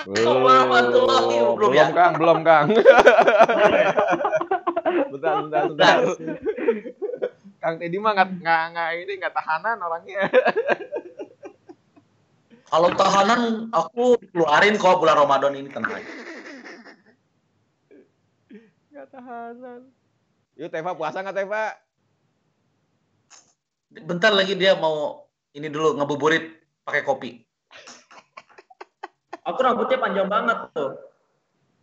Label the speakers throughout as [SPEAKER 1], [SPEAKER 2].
[SPEAKER 1] Assalamualaikum warahmatullahi
[SPEAKER 2] Belum,
[SPEAKER 1] wabarakatuh.
[SPEAKER 2] belum Kang, belum Kang. bentar, bentar, bentar. Kang Teddy mah nggak nggak ini nggak tahanan orangnya.
[SPEAKER 1] Kalau tahanan aku keluarin kok bulan Ramadan ini tenang aja.
[SPEAKER 2] Nggak tahanan. Yuk Teva puasa nggak Teva?
[SPEAKER 1] Bentar lagi dia mau ini dulu ngebuburit pakai kopi.
[SPEAKER 3] Aku rambutnya panjang banget tuh.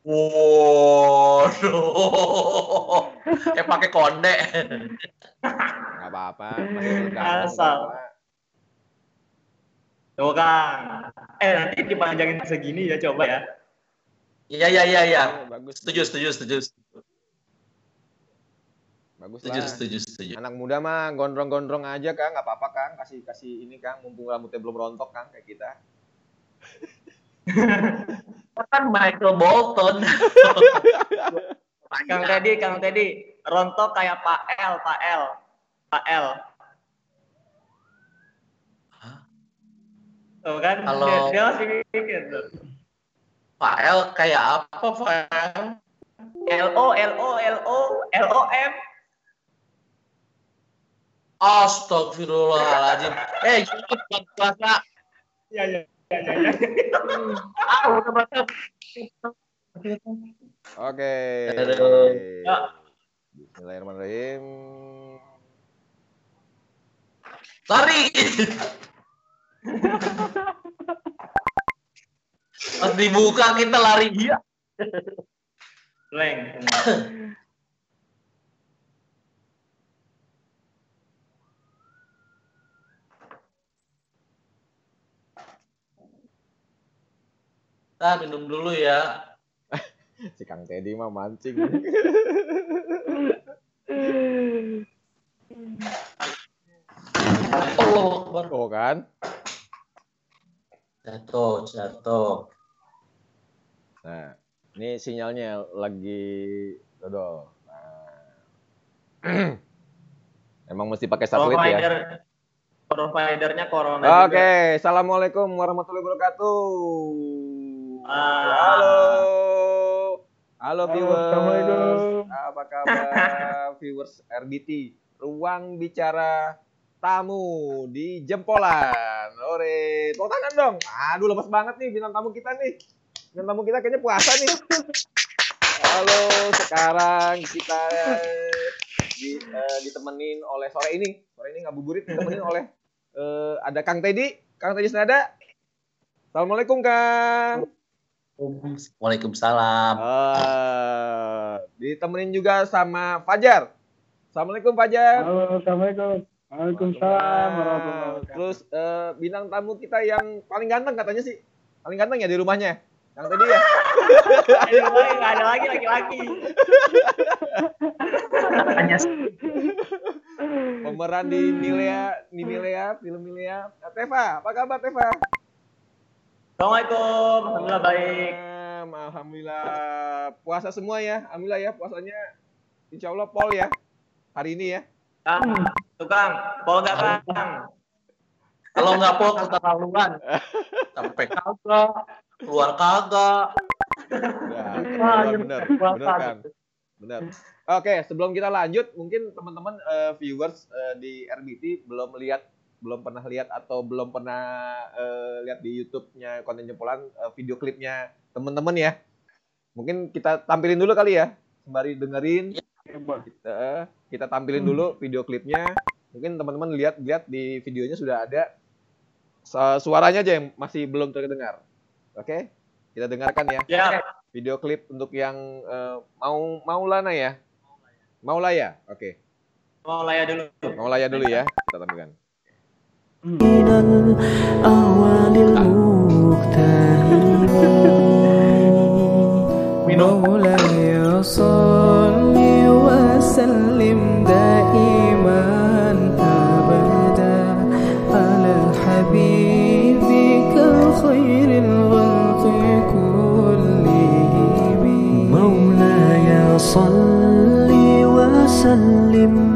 [SPEAKER 1] Waduh. Kayak pakai konde.
[SPEAKER 2] Nggak apa-apa.
[SPEAKER 3] Asal. Tuh Kang. Eh nanti dipanjangin segini ya coba ya.
[SPEAKER 1] Iya iya iya iya.
[SPEAKER 2] Oh, Bagus.
[SPEAKER 1] Setuju setuju setuju.
[SPEAKER 2] Bagus
[SPEAKER 1] Setuju
[SPEAKER 2] lah.
[SPEAKER 1] setuju setuju.
[SPEAKER 2] Anak muda mah gondrong-gondrong aja Kang, nggak apa-apa Kang. Kasih kasih ini Kang, mumpung rambutnya belum rontok Kang kayak kita.
[SPEAKER 1] Kan Michael Bolton.
[SPEAKER 3] Kang Teddy, Kang Teddy, rontok kayak Pak L, Pak L, Pak L.
[SPEAKER 1] Hah?
[SPEAKER 3] Tuh kan,
[SPEAKER 1] Kalau-
[SPEAKER 3] dia, dia masih mikir tuh.
[SPEAKER 1] Pak L kayak apa Pak L?
[SPEAKER 3] L O L O L O L O M.
[SPEAKER 1] Astagfirullahaladzim. Eh, jangan bulan puasa.
[SPEAKER 3] Iya iya
[SPEAKER 2] Oke. Bismillahirrahmanirrahim.
[SPEAKER 1] Lari. Pas dibuka kita lari iya.
[SPEAKER 3] Leng.
[SPEAKER 1] Kita minum dulu ya.
[SPEAKER 2] Si Kang Teddy mah mancing.
[SPEAKER 1] Oh.
[SPEAKER 2] Oh kan?
[SPEAKER 1] jatuh, jatuh.
[SPEAKER 2] Nah, ini sinyalnya lagi dodol. Nah. Emang mesti pakai satelit ya?
[SPEAKER 3] Provider providernya corona
[SPEAKER 2] Oke,
[SPEAKER 3] juga.
[SPEAKER 2] assalamualaikum warahmatullahi wabarakatuh.
[SPEAKER 3] Ah.
[SPEAKER 2] Halo, halo viewers.
[SPEAKER 4] Assalamualaikum.
[SPEAKER 2] Apa kabar viewers RBT? Ruang bicara tamu di Jempolan. Ore, tepuk tangan dong. Aduh, lemes banget nih bintang tamu kita nih. Bintang tamu kita kayaknya puasa nih. Halo, sekarang kita di, eh, ditemenin oleh sore ini. Sore ini ngabuburit ditemenin oleh eh, ada Kang Teddy, Kang Teddy Senada. Assalamualaikum Kang.
[SPEAKER 1] Waalaikumsalam.
[SPEAKER 2] Ah, ditemenin juga sama Fajar. Assalamualaikum Fajar.
[SPEAKER 4] Halo, Assalamualaikum. Waalaikumsalam warahmatullahi wabarakatuh.
[SPEAKER 2] Terus eh, bintang tamu kita yang paling ganteng katanya sih. Paling ganteng ya di rumahnya. Yang tadi ya.
[SPEAKER 3] Aduh, boy, nggak ada lagi laki-laki.
[SPEAKER 2] Pemeran di Milea, di Milea, film Milea. Eh, Teva, apa kabar Teva?
[SPEAKER 3] Assalamualaikum, alhamdulillah baik.
[SPEAKER 2] Alhamdulillah puasa semua ya. Alhamdulillah ya puasanya. Insya Allah Pol ya. Hari ini ya.
[SPEAKER 3] Kang, tukang, pol nggak kang?
[SPEAKER 1] kalau nggak pol keterlaluan. Sampai kagak, keluar kagak.
[SPEAKER 2] Benar, benar,
[SPEAKER 1] puasa
[SPEAKER 2] benar. Oke, sebelum kita lanjut, mungkin teman-teman eh, viewers eh, di RBT belum lihat, belum pernah lihat atau belum pernah eh, lihat di YouTube-nya konten jempolan eh, video klipnya teman-teman ya. Mungkin kita tampilin dulu kali ya, sembari dengerin. Kita, eh, kita tampilin dulu video klipnya. Mungkin teman-teman lihat lihat di videonya sudah ada Su- suaranya aja yang masih belum terdengar. Oke, kita dengarkan ya
[SPEAKER 3] Ya,
[SPEAKER 2] video klip untuk yang eh, mau Maulana ya. Maulaya. Oke.
[SPEAKER 3] mau laya dulu.
[SPEAKER 2] Maulaya dulu ya. Kita tampilkan.
[SPEAKER 5] من الأهوال المجتهدين مولاي صل وسلم دائما أبدا على حبيبك خير الخلق كلهم مولاي صل وسلم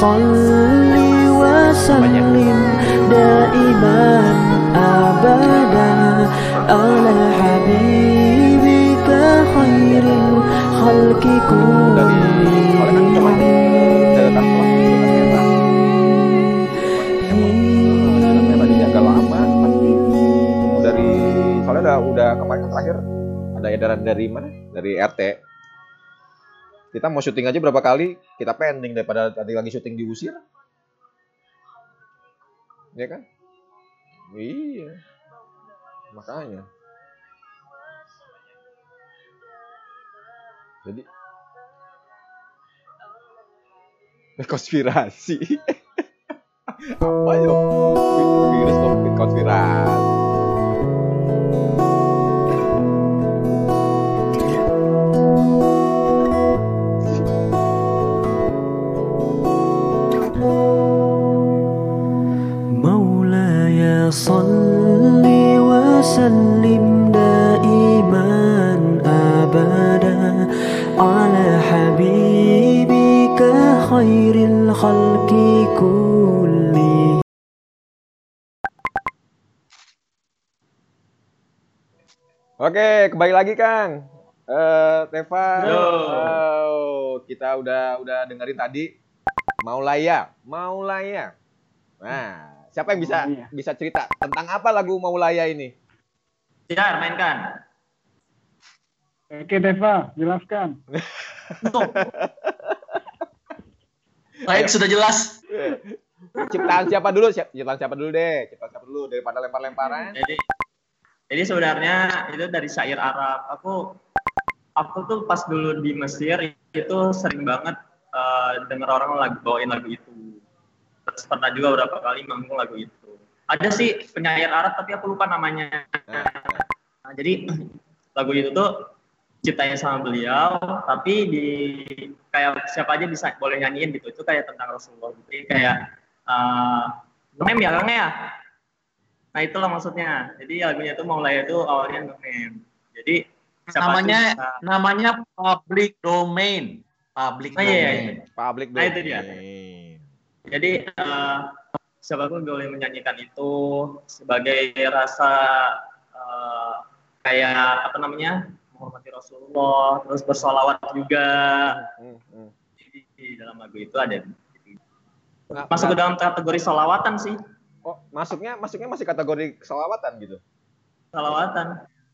[SPEAKER 5] Salli wa
[SPEAKER 2] sallim daiman
[SPEAKER 5] abadan
[SPEAKER 2] ala habibika khairil khalqi Soalnya udah kemarin terakhir ada edaran dari mana? Dari RT kita mau syuting aja berapa kali kita pending daripada tadi lagi syuting diusir. Ya kan? Iya. Makanya. Jadi konspirasi. Apa ya virus konspirasi
[SPEAKER 5] وسلم دائما أبدا على حبيبك خير الخلق كلهم
[SPEAKER 2] Oke, kembali lagi Kang. Eh, Teva,
[SPEAKER 3] Yo.
[SPEAKER 2] oh, kita udah udah dengerin tadi Maulaya, Maulaya. Nah, siapa yang bisa
[SPEAKER 4] Maulaya.
[SPEAKER 2] bisa cerita tentang apa lagu Maulaya ini?
[SPEAKER 3] Jar, mainkan.
[SPEAKER 4] Oke, Deva, jelaskan.
[SPEAKER 1] Baik, sudah jelas.
[SPEAKER 2] Ciptaan siapa dulu? Siap- Ciptaan siapa dulu deh? Ciptaan siapa dulu daripada lempar-lemparan?
[SPEAKER 3] Jadi jadi sebenarnya itu dari syair Arab. Aku aku tuh pas dulu di Mesir itu sering banget eh, denger orang lagu bawain lagu itu. Terus pernah juga beberapa kali manggung lagu itu. Ada sih penyair Arab tapi aku lupa namanya.
[SPEAKER 2] Nah,
[SPEAKER 3] Nah, jadi lagu itu tuh ciptanya sama beliau, tapi di kayak siapa aja bisa boleh nyanyiin gitu. Itu kayak tentang Rasulullah. Jadi kayak uh, ngemem ya, Kang ya. Nah itulah maksudnya. Jadi lagunya itu Maulaya itu awalnya ngemem. Jadi siapa
[SPEAKER 1] Namanya
[SPEAKER 3] bisa-
[SPEAKER 1] namanya public domain. Public
[SPEAKER 3] Oh, iya, iya.
[SPEAKER 1] domain.
[SPEAKER 2] public
[SPEAKER 3] Nah, itu dia.
[SPEAKER 2] domain.
[SPEAKER 3] Jadi eh, siapa pun boleh menyanyikan itu sebagai rasa eh, kayak apa namanya menghormati Rasulullah, terus bersolawat juga.
[SPEAKER 2] Hmm, hmm.
[SPEAKER 3] Jadi di dalam lagu itu ada
[SPEAKER 2] Nah,
[SPEAKER 3] masuk ke
[SPEAKER 2] nah,
[SPEAKER 3] dalam kategori solawatan sih,
[SPEAKER 2] oh, masuknya masuknya masih kategori selawatan gitu.
[SPEAKER 3] solawatan.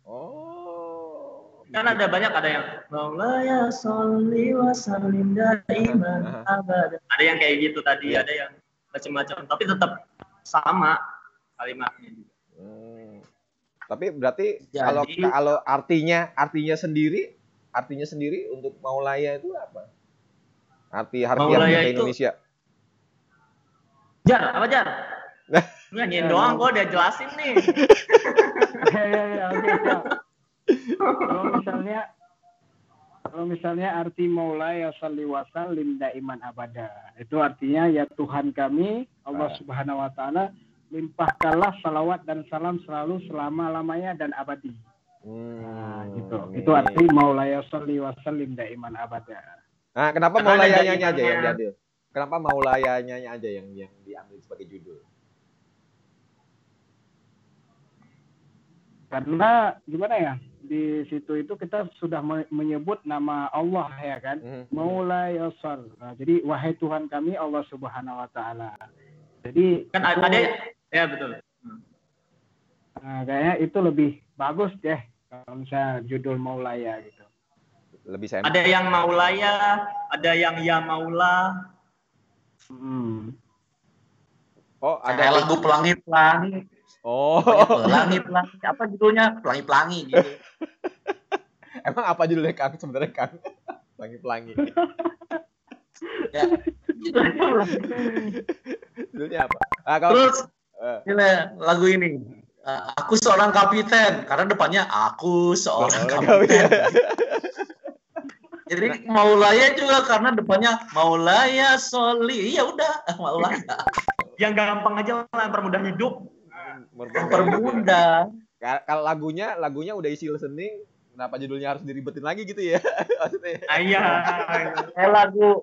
[SPEAKER 2] Oh.
[SPEAKER 3] Kan ada banyak ada yang Maulaya sholli wa sallim daiman abada. Ada yang kayak gitu tadi,
[SPEAKER 2] Iya.
[SPEAKER 3] ada yang macam-macam, tapi tetap sama kalimatnya juga.
[SPEAKER 2] Tapi berarti
[SPEAKER 1] Jadi-
[SPEAKER 2] kalau kalau artinya artinya sendiri artinya sendiri untuk Maulaya itu apa? Arti
[SPEAKER 3] Maulaya itu-
[SPEAKER 2] Indonesia.
[SPEAKER 3] Jar, apa Jar?
[SPEAKER 2] Nah.
[SPEAKER 3] Nyanyiin doang, gua udah jelasin nih.
[SPEAKER 4] Ya, ya, ya, oke. Kalau misalnya kalau misalnya arti Maula ya salli wa sallim daiman abada. Itu artinya ya Tuhan kami Allah
[SPEAKER 2] Ah.
[SPEAKER 4] Subhanahu wa taala limpahkanlah salawat dan salam selalu selama-lamanya dan abadi.
[SPEAKER 2] Hmm,
[SPEAKER 4] Nah, gitu.
[SPEAKER 2] ini.
[SPEAKER 4] Itu arti Maula ya salli wa sallim daiman abada.
[SPEAKER 2] Nah, kenapa Maulayanya aja yang diambil? Kenapa Maulayanya aja yang yang diambil sebagai judul?
[SPEAKER 4] Karena gimana ya? Di situ itu kita sudah me- menyebut nama Allah ya kan?
[SPEAKER 2] Hmm.
[SPEAKER 4] Maula yasal. Nah, jadi wahai Tuhan kami Allah Subhanahu wa taala. Jadi
[SPEAKER 3] Kan
[SPEAKER 4] itu,
[SPEAKER 3] ada ya betul. Hmm.
[SPEAKER 4] nah, kayaknya itu lebih bagus deh kalau misalnya judul Maulaya gitu.
[SPEAKER 2] Lebih saya
[SPEAKER 3] Ada yang Maulaya, ada yang Ya Maula.
[SPEAKER 4] Hmm.
[SPEAKER 2] Oh,
[SPEAKER 1] Kayak
[SPEAKER 2] ada
[SPEAKER 1] lagu pelangi-pelangi.
[SPEAKER 2] Oh,
[SPEAKER 1] Pelangi-pelangi. Apa judulnya? Pelangi-pelangi gitu.
[SPEAKER 2] emang apa judulnya Kang sebenarnya Kang? Pelangi-pelangi.
[SPEAKER 1] Ya.
[SPEAKER 2] Judulnya apa? Ah, kalau
[SPEAKER 1] Terus ini lagu ini. Uh, aku seorang kapiten karena depannya aku seorang kapiten. Jadi Maulaya juga karena depannya Maulaya Soli. Ya udah, Maulaya.
[SPEAKER 3] yang gampang aja lah permudah hidup.
[SPEAKER 1] Mempermudah.
[SPEAKER 2] Ka- Kalau lagunya, lagunya udah isi listening, kenapa judulnya harus diribetin lagi gitu ya? Maksudnya.
[SPEAKER 3] Ah, Iya.
[SPEAKER 1] Eh lagu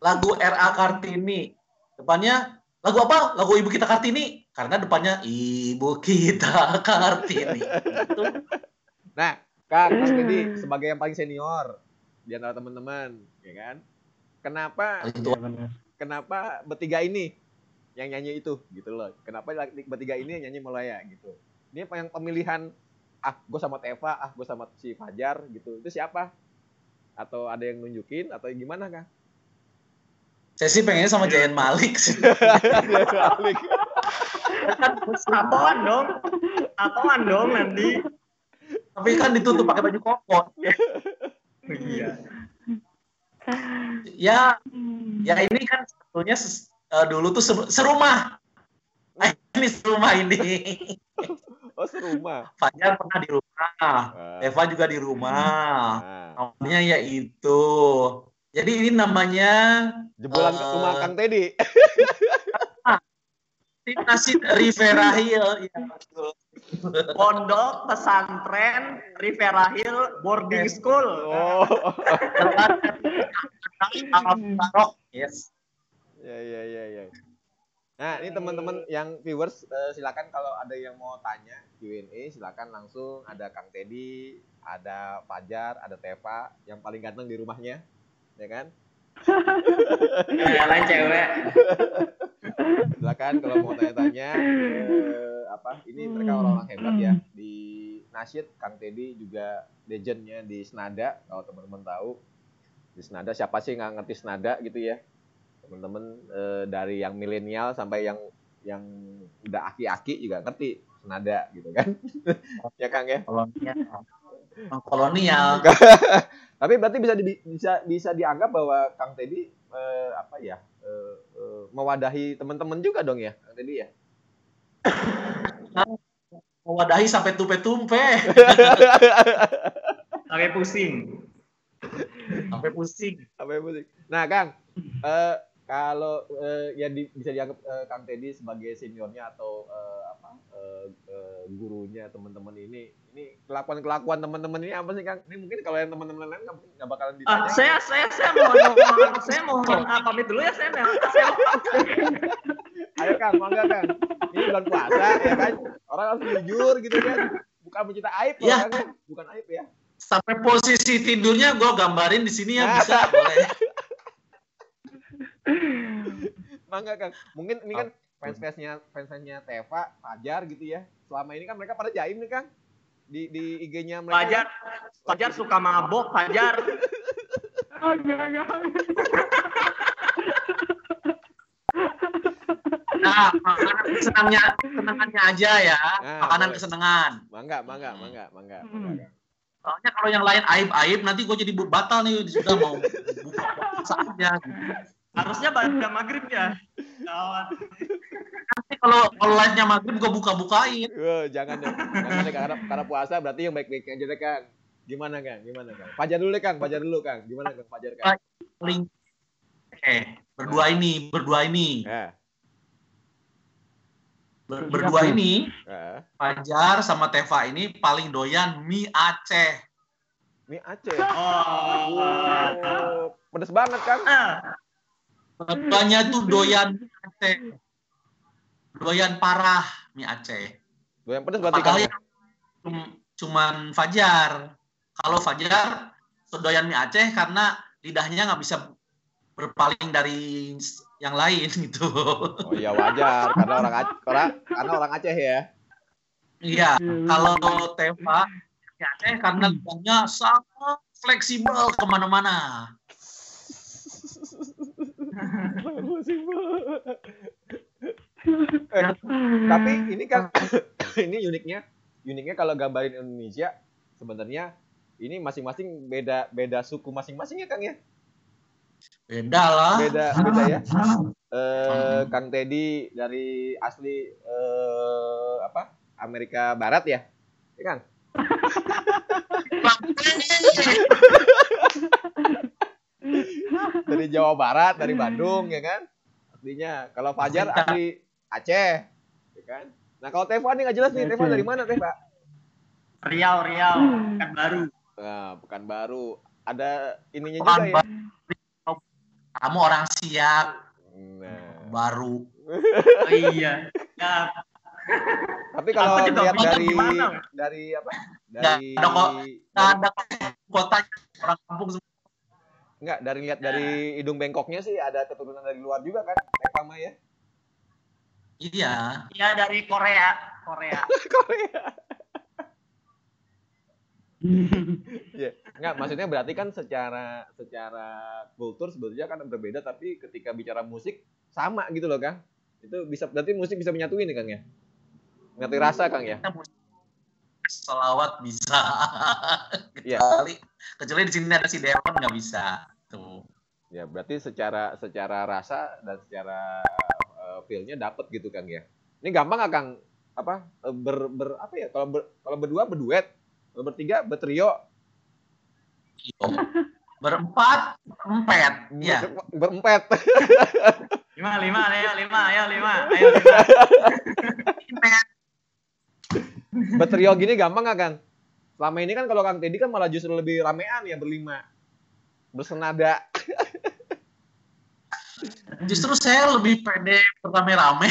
[SPEAKER 1] lagu RA Kartini. Depannya lagu apa? Lagu Ibu Kita Kartini. Karena depannya Ibu Kita Kartini. Itu
[SPEAKER 2] Nah, Kang, Mas Teddy sebagai yang paling senior di antara teman-teman, ya kan? Kenapa
[SPEAKER 4] benar.
[SPEAKER 2] kenapa bertiga ini yang nyanyi itu gitu loh? Kenapa bertiga ini yang nyanyi Molaya gitu? Ini yang pemilihan ah gue sama Teva, ah gue sama si Fajar gitu. Itu siapa? Atau ada yang nunjukin atau gimana, Kang?
[SPEAKER 1] Saya sih pengennya sama Jayan Malik sih.
[SPEAKER 3] Tatoan dong. Tatoan dong nanti.
[SPEAKER 1] Tapi kan ditutup pakai baju koko.
[SPEAKER 3] Iya.
[SPEAKER 1] Ya, ya ini kan sebetulnya eh, dulu tuh se- serumah. Eh, ini serumah ini.
[SPEAKER 2] Oh, serumah.
[SPEAKER 1] Fajar pernah di rumah.
[SPEAKER 2] Ah,
[SPEAKER 1] Eva juga di rumah.
[SPEAKER 2] ah.
[SPEAKER 1] Namanya ya itu. Jadi ini namanya
[SPEAKER 2] Jebolan
[SPEAKER 1] Eh.
[SPEAKER 2] rumah Kang Teddy.
[SPEAKER 1] Timnas Rivera Hill. Ya, betul.
[SPEAKER 3] Pondok pesantren Rivera Hill boarding school.
[SPEAKER 2] Oh.
[SPEAKER 1] Yes.
[SPEAKER 2] Ya ya ya ya. Nah, ini teman-teman yang viewers eh, silakan kalau ada yang mau tanya Q&A silakan langsung ada Kang Teddy, ada Fajar, ada Teva yang paling ganteng di rumahnya, ya kan?
[SPEAKER 3] Yang lain cewek.
[SPEAKER 2] Silakan kalau mau tanya-tanya eh, apa ini mereka orang-orang hebat ya di Nasyid Kang Teddy juga legendnya di Senada kalau teman-teman tahu di Senada siapa sih nggak ngerti Senada gitu ya teman-teman eh, dari yang milenial sampai yang yang udah aki-aki juga ngerti Senada gitu kan ya Kang ya.
[SPEAKER 1] Kolonial.
[SPEAKER 2] tapi berarti bisa di- bisa bisa dianggap bahwa Kang Teddy eh, apa ya eh, eh, mewadahi teman-teman juga dong ya Kang Teddy ya
[SPEAKER 1] Mewadahi sampai tumpe-tumpe.
[SPEAKER 3] Sampai pusing.
[SPEAKER 1] Sampai pusing.
[SPEAKER 2] yang musik. Nah, Kang, eh, kalau eh, ya di- bisa dianggap eh, Kang Teddy sebagai seniornya atau eh, apa eh, eh, gurunya teman-teman ini, ini kelakuan-kelakuan teman-teman ini apa sih, Kang? Ini mungkin kalau yang teman-teman lain nggak nggak bakalan
[SPEAKER 3] Ah,
[SPEAKER 2] ditanya.
[SPEAKER 3] saya saya saya mohon mohon saya mohon ah, pamit dulu ya saya mohon saya
[SPEAKER 2] Ayo, Kang, mangga, Kang. Ini bulan puasa, ya kan? Orang harus jujur gitu kan. Bukan mencinta aib, loh,
[SPEAKER 1] Ya.
[SPEAKER 2] Kang, ya. bukan aib ya.
[SPEAKER 1] Sampai posisi tidurnya gue gambarin di sini ya bisa boleh.
[SPEAKER 2] Mangga, Kang. Mungkin ini kan fans-fansnya fans-fansnya Teva, Fajar gitu ya. Selama ini kan mereka pada jaim nih, Kang. Di di IG-nya mereka.
[SPEAKER 3] Fajar Fajar suka mabok Fajar.
[SPEAKER 4] Oh, enggak, enggak.
[SPEAKER 1] Nah, makanan kesenangnya, kesenangannya aja ya.
[SPEAKER 2] Nah,
[SPEAKER 1] Makanan
[SPEAKER 2] boleh.
[SPEAKER 1] kesenangan.
[SPEAKER 2] Mangga, mangga, mangga, mangga, mangga, Kang.
[SPEAKER 1] Soalnya kalau yang lain aib-aib, nanti gue jadi batal nih. Sudah mau buka saatnya.
[SPEAKER 3] Harusnya pada maghrib ya. Gawat.
[SPEAKER 1] Nanti kalau kalau live-nya maghrib gue buka-bukain.
[SPEAKER 2] Wah, jangan deh. Jangan deh, karena, karena puasa berarti yang baik-baik aja deh, Kang. Gimana, Kang? Gimana, Kang? Fajar dulu deh, Kang. Fajar dulu, Kang. Gimana, Kang? Fajar, Kang.
[SPEAKER 1] Paling eh berdua ini, berdua ini,
[SPEAKER 2] Ya.
[SPEAKER 1] ber- berdua ini,
[SPEAKER 2] ya.
[SPEAKER 1] Fajar sama Teva ini paling doyan mie Aceh.
[SPEAKER 2] Mie Aceh.
[SPEAKER 3] Oh.
[SPEAKER 2] Oh, pedes banget, Kang.
[SPEAKER 3] Ah,
[SPEAKER 1] Keduanya tuh doyan mie Aceh. Doyan parah mie Aceh.
[SPEAKER 2] Doyan pedes berarti.
[SPEAKER 1] Padahal yang cum- cuman Fajar. Kalau Fajar doyan mie Aceh karena lidahnya nggak bisa berpaling dari yang lain gitu.
[SPEAKER 2] Oh iya wajar karena orang Aceh, karena, karena orang Aceh ya.
[SPEAKER 1] Iya, kalau Teva Aceh karena lidahnya sangat fleksibel ke mana-mana.
[SPEAKER 2] Eh, tapi ini kan ini uniknya uniknya kalau gambarin Indonesia sebenarnya ini masing-masing beda beda suku masing-masing ya Kang ya?
[SPEAKER 1] Beda lah.
[SPEAKER 2] beda beda ya. Eh Kang Teddy dari asli eh apa Amerika Barat ya? Ya kan dari Jawa Barat dari Bandung ya kan aslinya kalau Fajar asli Aceh, ya kan? Nah kalau Teva nih nggak jelas nih, Teva dari mana Teva?
[SPEAKER 3] Riau, Riau, kan baru.
[SPEAKER 2] Nah, Pekanbaru. Ada ininya
[SPEAKER 1] Pekan
[SPEAKER 2] juga ya.
[SPEAKER 1] Kamu orang siap,
[SPEAKER 2] Nah,
[SPEAKER 1] baru.
[SPEAKER 3] Oh, iya. Ya,
[SPEAKER 2] tapi kalau lihat dari
[SPEAKER 3] gimana.
[SPEAKER 2] dari apa? Dari
[SPEAKER 1] ada kok. Nggak ada kotanya orang kampung semua.
[SPEAKER 2] Enggak, dari lihat dari hidung bengkoknya sih ada keturunan dari luar juga kan, Teva mah ya.
[SPEAKER 1] Iya.
[SPEAKER 3] iya dari Korea, Korea.
[SPEAKER 2] Korea. Iya, enggak maksudnya berarti kan secara secara kultur sebetulnya kan berbeda tapi ketika bicara musik sama gitu loh, Kang. Itu bisa berarti musik bisa menyatuin nih, Kang ya. Menyatuin rasa, Kang ya.
[SPEAKER 1] Kita musik selawat bisa.
[SPEAKER 2] Iya.
[SPEAKER 1] kecuali kecuali di sini ada si Devon nggak bisa. Tuh.
[SPEAKER 2] Ya, berarti secara secara rasa dan secara uh, feel-nya dapat gitu, Kang ya. Ini gampang nggak, Kang? Apa eh, ber, ber apa ya? Kalau ber, kalau berdua berduet, kalau bertiga bertrio,
[SPEAKER 1] Iya. Berempat, empet. Ya.
[SPEAKER 2] ber, berempet.
[SPEAKER 3] Lima, lima, ayo lima, ayo lima, ayo lima.
[SPEAKER 2] Bertrio gini gampang nggak, Kang? Selama ini kan kalau Kang Teddy kan malah justru lebih ramean ya berlima. Bersenada.
[SPEAKER 1] Justru saya lebih pede rame-rame.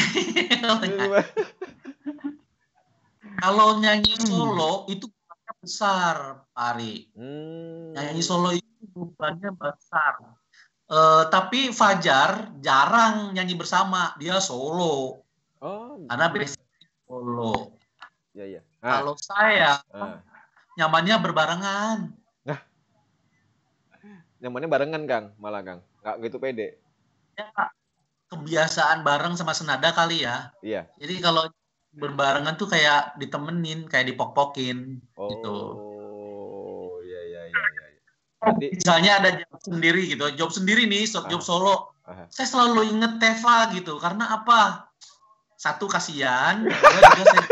[SPEAKER 1] Kalau nyanyi solo itu bebannya besar, Ari.
[SPEAKER 2] Hmm.
[SPEAKER 1] Nyanyi solo itu bebannya besar. Eh, tapi Fajar jarang nyanyi bersama, dia solo.
[SPEAKER 2] Oh,
[SPEAKER 1] Karena basicnya solo.
[SPEAKER 2] Iya iya. Ah,
[SPEAKER 1] Kalau saya
[SPEAKER 2] ah.
[SPEAKER 1] nyamannya berbarengan.
[SPEAKER 2] Nyamannya barengan, Kang, malah Kang. Nggak gitu pede.
[SPEAKER 1] Ya, kebiasaan bareng sama senada kali ya.
[SPEAKER 2] Iya.
[SPEAKER 1] Jadi kalau berbarengan tuh kayak ditemenin, kayak dipok-pokin
[SPEAKER 2] Oh,
[SPEAKER 1] gitu.
[SPEAKER 2] iya iya iya iya. iya. Berarti
[SPEAKER 1] Misalnya ada job sendiri gitu, job sendiri nih, so- job
[SPEAKER 2] Ah.
[SPEAKER 1] solo.
[SPEAKER 2] Aha.
[SPEAKER 1] Saya selalu inget Teva gitu, karena apa? Satu kasihan, kedua juga saya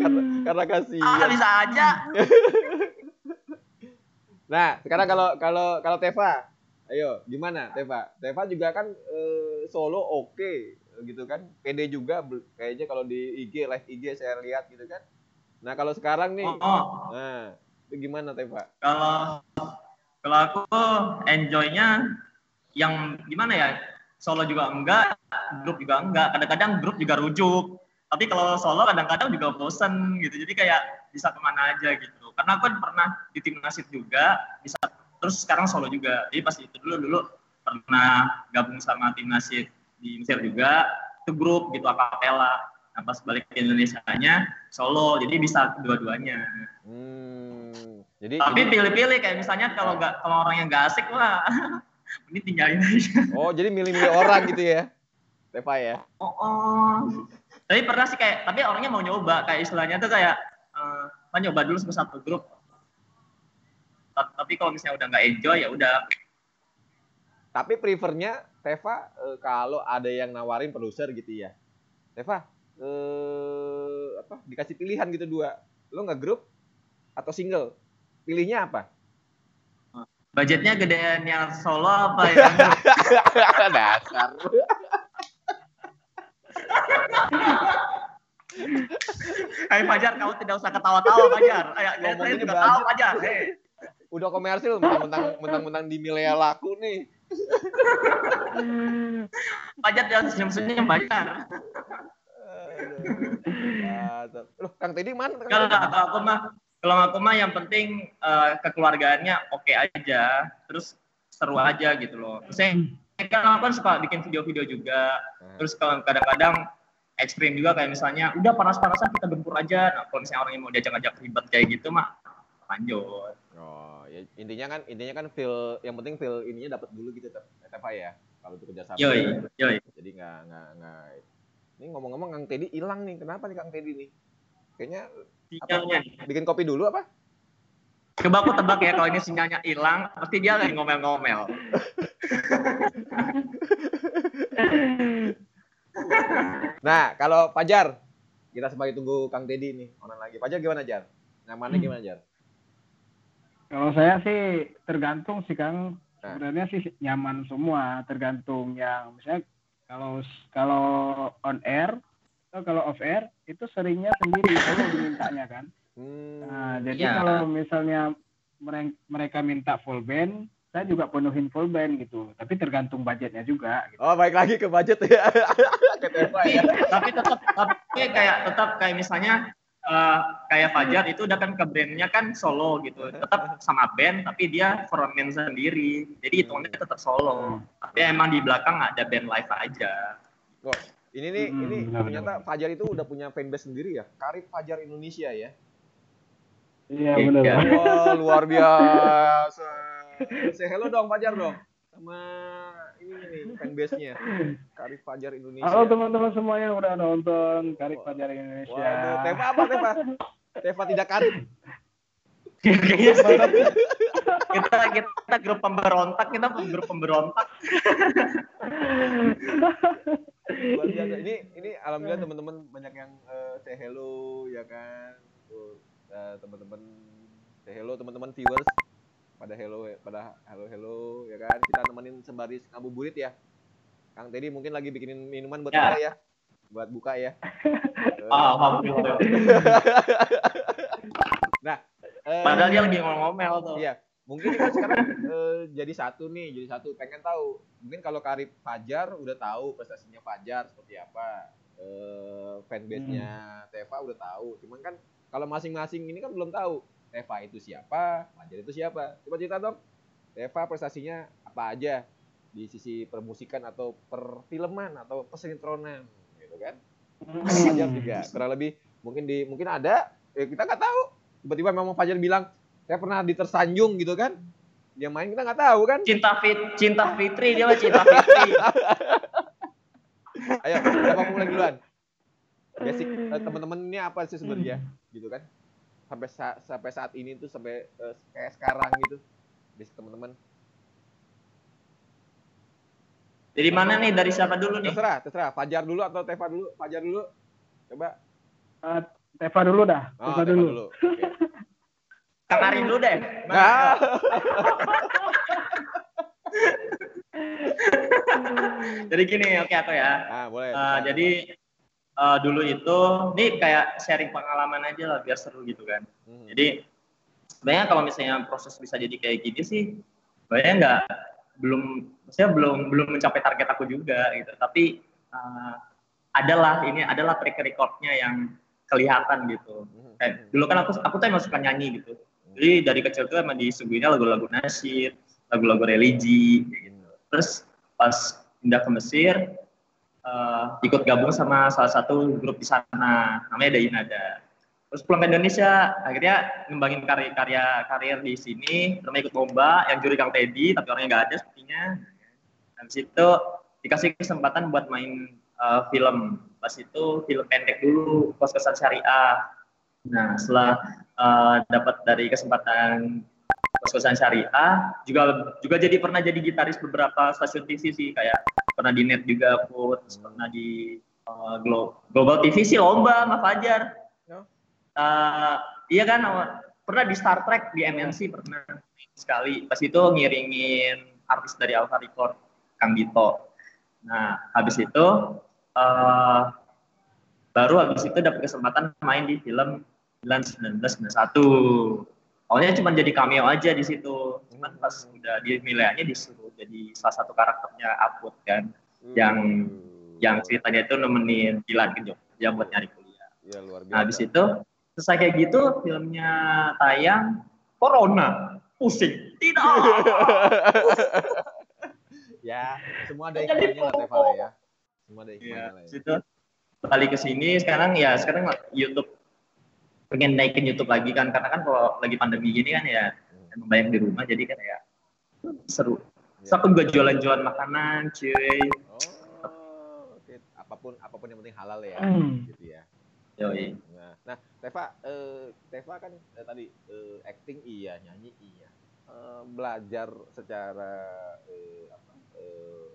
[SPEAKER 2] karena karena
[SPEAKER 3] Ah,
[SPEAKER 2] kasihan.
[SPEAKER 3] bisa aja.
[SPEAKER 2] Nah, sekarang kalau kalau kalau Teva, ayo gimana Teva? Teva juga kan eh, solo oke gitu kan. PD juga kayaknya kalau di IG live IG saya lihat gitu kan. Nah, kalau sekarang nih,
[SPEAKER 3] Oh, oh.
[SPEAKER 2] nah, itu gimana Teva?
[SPEAKER 3] Kalau kalau aku enjoy-nya yang gimana ya? Solo juga enggak, grup juga enggak. Kadang-kadang grup juga rujuk. Tapi kalau solo kadang-kadang juga bosen gitu. Jadi kayak bisa ke mana aja gitu. Karena aku pernah di tim nasib juga, bisa terus sekarang solo juga. Jadi pas itu dulu dulu pernah gabung sama tim nasib di Mesir juga. Itu grup gitu akapela. Nah pas balik ke Indonesia-nya solo. Jadi bisa kedua-duanya.
[SPEAKER 2] Hmm, jadi
[SPEAKER 3] Tapi pilih-pilih kayak misalnya kalau nggak kalau orang yang nggak asik wah ini tinggalin aja.
[SPEAKER 2] oh jadi milih-milih orang gitu ya, Teva ya?
[SPEAKER 3] Oh, oh. Tapi pernah sih kayak tapi orangnya mau nyoba kayak istilahnya tuh kayak eh "Ah, nyoba dulu sama satu grup. Ta- Tapi kalau misalnya udah nggak enjoy ya udah
[SPEAKER 2] Tapi prefernya Teva eh, kalau ada yang nawarin produser gitu ya. Teva eh apa dikasih pilihan gitu dua. Lo nggak grup atau single? Pilihnya apa?
[SPEAKER 3] Budgetnya gedean yang solo apa ya?
[SPEAKER 2] Dasar.
[SPEAKER 3] Hai Fajar, kamu tidak usah ketawa-tawa Fajar. Ayo, saya juga
[SPEAKER 2] budget.
[SPEAKER 3] tahu Fajar. Hei.
[SPEAKER 2] Udah komersil mentang-mentang di milea laku nih.
[SPEAKER 3] Fajar jangan senyum-senyum Fajar.
[SPEAKER 2] Loh, Kang Teddy mana?
[SPEAKER 3] Kalau aku mah kalau aku mah yang penting eh, kekeluargaannya oke aja, terus seru aja gitu loh. Saya kan aku kan suka bikin video-video juga, terus kalau kadang-kadang ekstrim juga kayak misalnya udah panas-panasan kita gempur aja. Nah, kalau misalnya orang yang mau diajak-ajak ribet kayak gitu mah lanjut.
[SPEAKER 2] Oh, ya, intinya kan intinya kan feel yang penting feel ininya dapat dulu gitu Teva ya. Kalau itu kerjasama.
[SPEAKER 3] Yoi, yoi.
[SPEAKER 2] Jadi nggak nggak nggak. Ini ngomong-ngomong Kang Teddy hilang nih. Kenapa nih Kang Teddy nih? Kayaknya
[SPEAKER 3] Sinyalnya.
[SPEAKER 2] bikin kopi dulu apa?
[SPEAKER 3] Coba aku tebak ya kalau ini sinyalnya hilang, pasti dia lagi ngomel-ngomel.
[SPEAKER 2] Nah, kalau Pajar, kita sebagai tunggu Kang Teddy nih, orang lagi. Pajar gimana Jar? Nyamannya gimana Jar?
[SPEAKER 4] Kalau saya sih tergantung sih Kang.
[SPEAKER 2] Nah.
[SPEAKER 4] Sebenarnya sih nyaman semua, tergantung yang misalnya kalau kalau on air atau kalau off air itu seringnya sendiri kalau dimintanya kan.
[SPEAKER 2] Hmm.
[SPEAKER 4] Nah, jadi
[SPEAKER 3] Iya.
[SPEAKER 4] kalau misalnya mere- mereka minta full band, saya juga penuhin full band gitu. Tapi tergantung budgetnya juga. Gitu.
[SPEAKER 2] Oh, baik lagi ke budget ya. ke Teva
[SPEAKER 3] tapi,
[SPEAKER 2] ya.
[SPEAKER 3] tapi tetap tapi kayak tetap kayak misalnya eh, kayak Fajar itu udah kan ke brandnya kan solo gitu tetap sama band tapi dia frontman sendiri jadi hitungannya tetap solo tapi emang di belakang ada band live aja
[SPEAKER 2] Ini nih,
[SPEAKER 4] Hmm,
[SPEAKER 2] ini
[SPEAKER 4] benar,
[SPEAKER 2] ternyata Fajar itu udah punya fanbase sendiri ya. Karib Fajar Indonesia ya.
[SPEAKER 4] Iya
[SPEAKER 3] Iya.
[SPEAKER 4] benar.
[SPEAKER 2] Wah, luar biasa. Say hello dong Fajar dong. Sama ini nih fanbase-nya. Karib Fajar Indonesia.
[SPEAKER 4] Halo teman-teman semua yang udah nonton Karib Fajar Indonesia.
[SPEAKER 2] Waduh, Teva apa Teva? Teva tidak karib.
[SPEAKER 3] Kayaknya kita kita grup pemberontak kita grup pemberontak
[SPEAKER 2] Luar biasa. Ini ini alhamdulillah teman-teman banyak yang eh, say hello ya kan. Tuh, eh, teman-teman say hello teman-teman viewers pada hello pada halo hello ya kan. Kita nemenin sembari ngabuburit ya. Kang Teddy mungkin lagi bikinin minuman buat
[SPEAKER 3] Ya.
[SPEAKER 2] kita ya. Buat buka ya.
[SPEAKER 3] Alhamdulillah
[SPEAKER 2] eh,
[SPEAKER 3] padahal dia lagi ngomel-ngomel tuh
[SPEAKER 2] Iya, mungkin kan sekarang eh, jadi satu nih, jadi satu. Pengen tahu, mungkin kalau Karib Fajar udah tahu prestasinya Fajar seperti apa, eh, fanbase-nya Teva udah tahu. Cuman kan kalau masing-masing ini kan belum tahu. Teva itu siapa, Fajar itu siapa. Coba cerita dong, Teva prestasinya apa aja di sisi permusikan atau perfilman atau persintronan, gitu kan? Fajar juga kurang lebih mungkin di mungkin ada ya kita nggak tahu tiba-tiba memang Fajar bilang saya pernah di tersanjung gitu kan. Dia main kita nggak tahu kan.
[SPEAKER 3] Cinta fit cinta fitri dia mah cinta fitri.
[SPEAKER 2] Ayo siapa mulai duluan? Basic eh, teman-teman ini apa sih sebenarnya? Gitu kan. Sampai sa- sampai saat ini tuh sampai eh, kayak sekarang gitu. Basic teman-teman
[SPEAKER 3] dari mana nih? Dari siapa dulu nih?
[SPEAKER 2] Terserah terserah. Fajar dulu atau Teva dulu? Fajar dulu. Coba.
[SPEAKER 4] Eh, Teva dulu dah.
[SPEAKER 2] oh,
[SPEAKER 4] Teva
[SPEAKER 2] Teva
[SPEAKER 4] dulu.
[SPEAKER 2] dulu. Oke.
[SPEAKER 3] Kang Arin dulu deh
[SPEAKER 2] Nah.
[SPEAKER 3] jadi gini oke aku ya
[SPEAKER 2] ah boleh
[SPEAKER 3] Eh,
[SPEAKER 2] terserah.
[SPEAKER 3] jadi eh, dulu itu ini kayak sharing pengalaman aja lah biar seru gitu kan
[SPEAKER 2] Mhm.
[SPEAKER 3] jadi sebenarnya kalau misalnya proses bisa jadi kayak gini sih sebenarnya nggak belum maksudnya belum belum mencapai target aku juga gitu tapi eh, adalah ini adalah track recordnya yang kelihatan gitu
[SPEAKER 2] Mhm.
[SPEAKER 3] kayak dulu kan aku aku tuh emang suka nyanyi gitu jadi dari kecil tuh emang disuguhinnya lagu-lagu nasyid lagu-lagu religi gitu. Terus pas pindah ke Mesir eh, ikut gabung sama salah satu grup di sana namanya Dainada terus pulang ke Indonesia akhirnya ngembangin karya-karya karir di sini terus ikut lomba yang juri Kang Teddy tapi orangnya nggak ada sepertinya. Habis itu dikasih kesempatan buat main eh, film. Pas itu film pendek dulu kos-kosan syariah nah setelah eh, dapat dari kesempatan kos-kosan syariah juga juga jadi pernah jadi gitaris beberapa stasiun TV sih kayak pernah di net juga aku terus pernah di eh, Glo- Global TV sih lomba sama Fajar.
[SPEAKER 2] Oh.
[SPEAKER 3] Eh, iya kan awal- pernah di Star Trek di MNC pernah sekali. Pas itu ngiringin artis dari Alpha Record Kang Dito. Nah habis itu eh, baru habis itu dapat kesempatan main di film 1991 awalnya cuma jadi cameo aja di situ. Cuman pas udah di milihnya disuruh jadi salah satu karakternya Aput kan. Yang
[SPEAKER 2] Hmm.
[SPEAKER 3] yang ceritanya itu nemenin Dilan ke Jogja buat nyari kuliah.
[SPEAKER 2] Ya luar biasa.
[SPEAKER 3] Nah, habis itu selesai kayak gitu filmnya tayang corona. Pusing. Tidak.
[SPEAKER 2] Ya semua ada hikmahnya lah Teva lah ya semua ada
[SPEAKER 3] Iya,
[SPEAKER 2] hikmahnya lah
[SPEAKER 3] habis
[SPEAKER 2] ya.
[SPEAKER 3] itu balik ke sini sekarang ya sekarang YouTube pengen naikin YouTube lagi kan karena kan kalau lagi pandemi gini kan ya
[SPEAKER 2] Hmm.
[SPEAKER 3] emang banyak di rumah jadi kan ya seru.
[SPEAKER 2] Ya.
[SPEAKER 3] aku juga jualan-jualan makanan, cuy.
[SPEAKER 2] Oh, oke. Apa pun apa pun yang penting halal ya,
[SPEAKER 4] Hmm.
[SPEAKER 2] gitu ya.
[SPEAKER 3] Yoi.
[SPEAKER 2] Nah, nah Teva, eh, Teva kan eh, tadi eh, acting iya, nyanyi iya. Eh, belajar secara eh, apa, eh,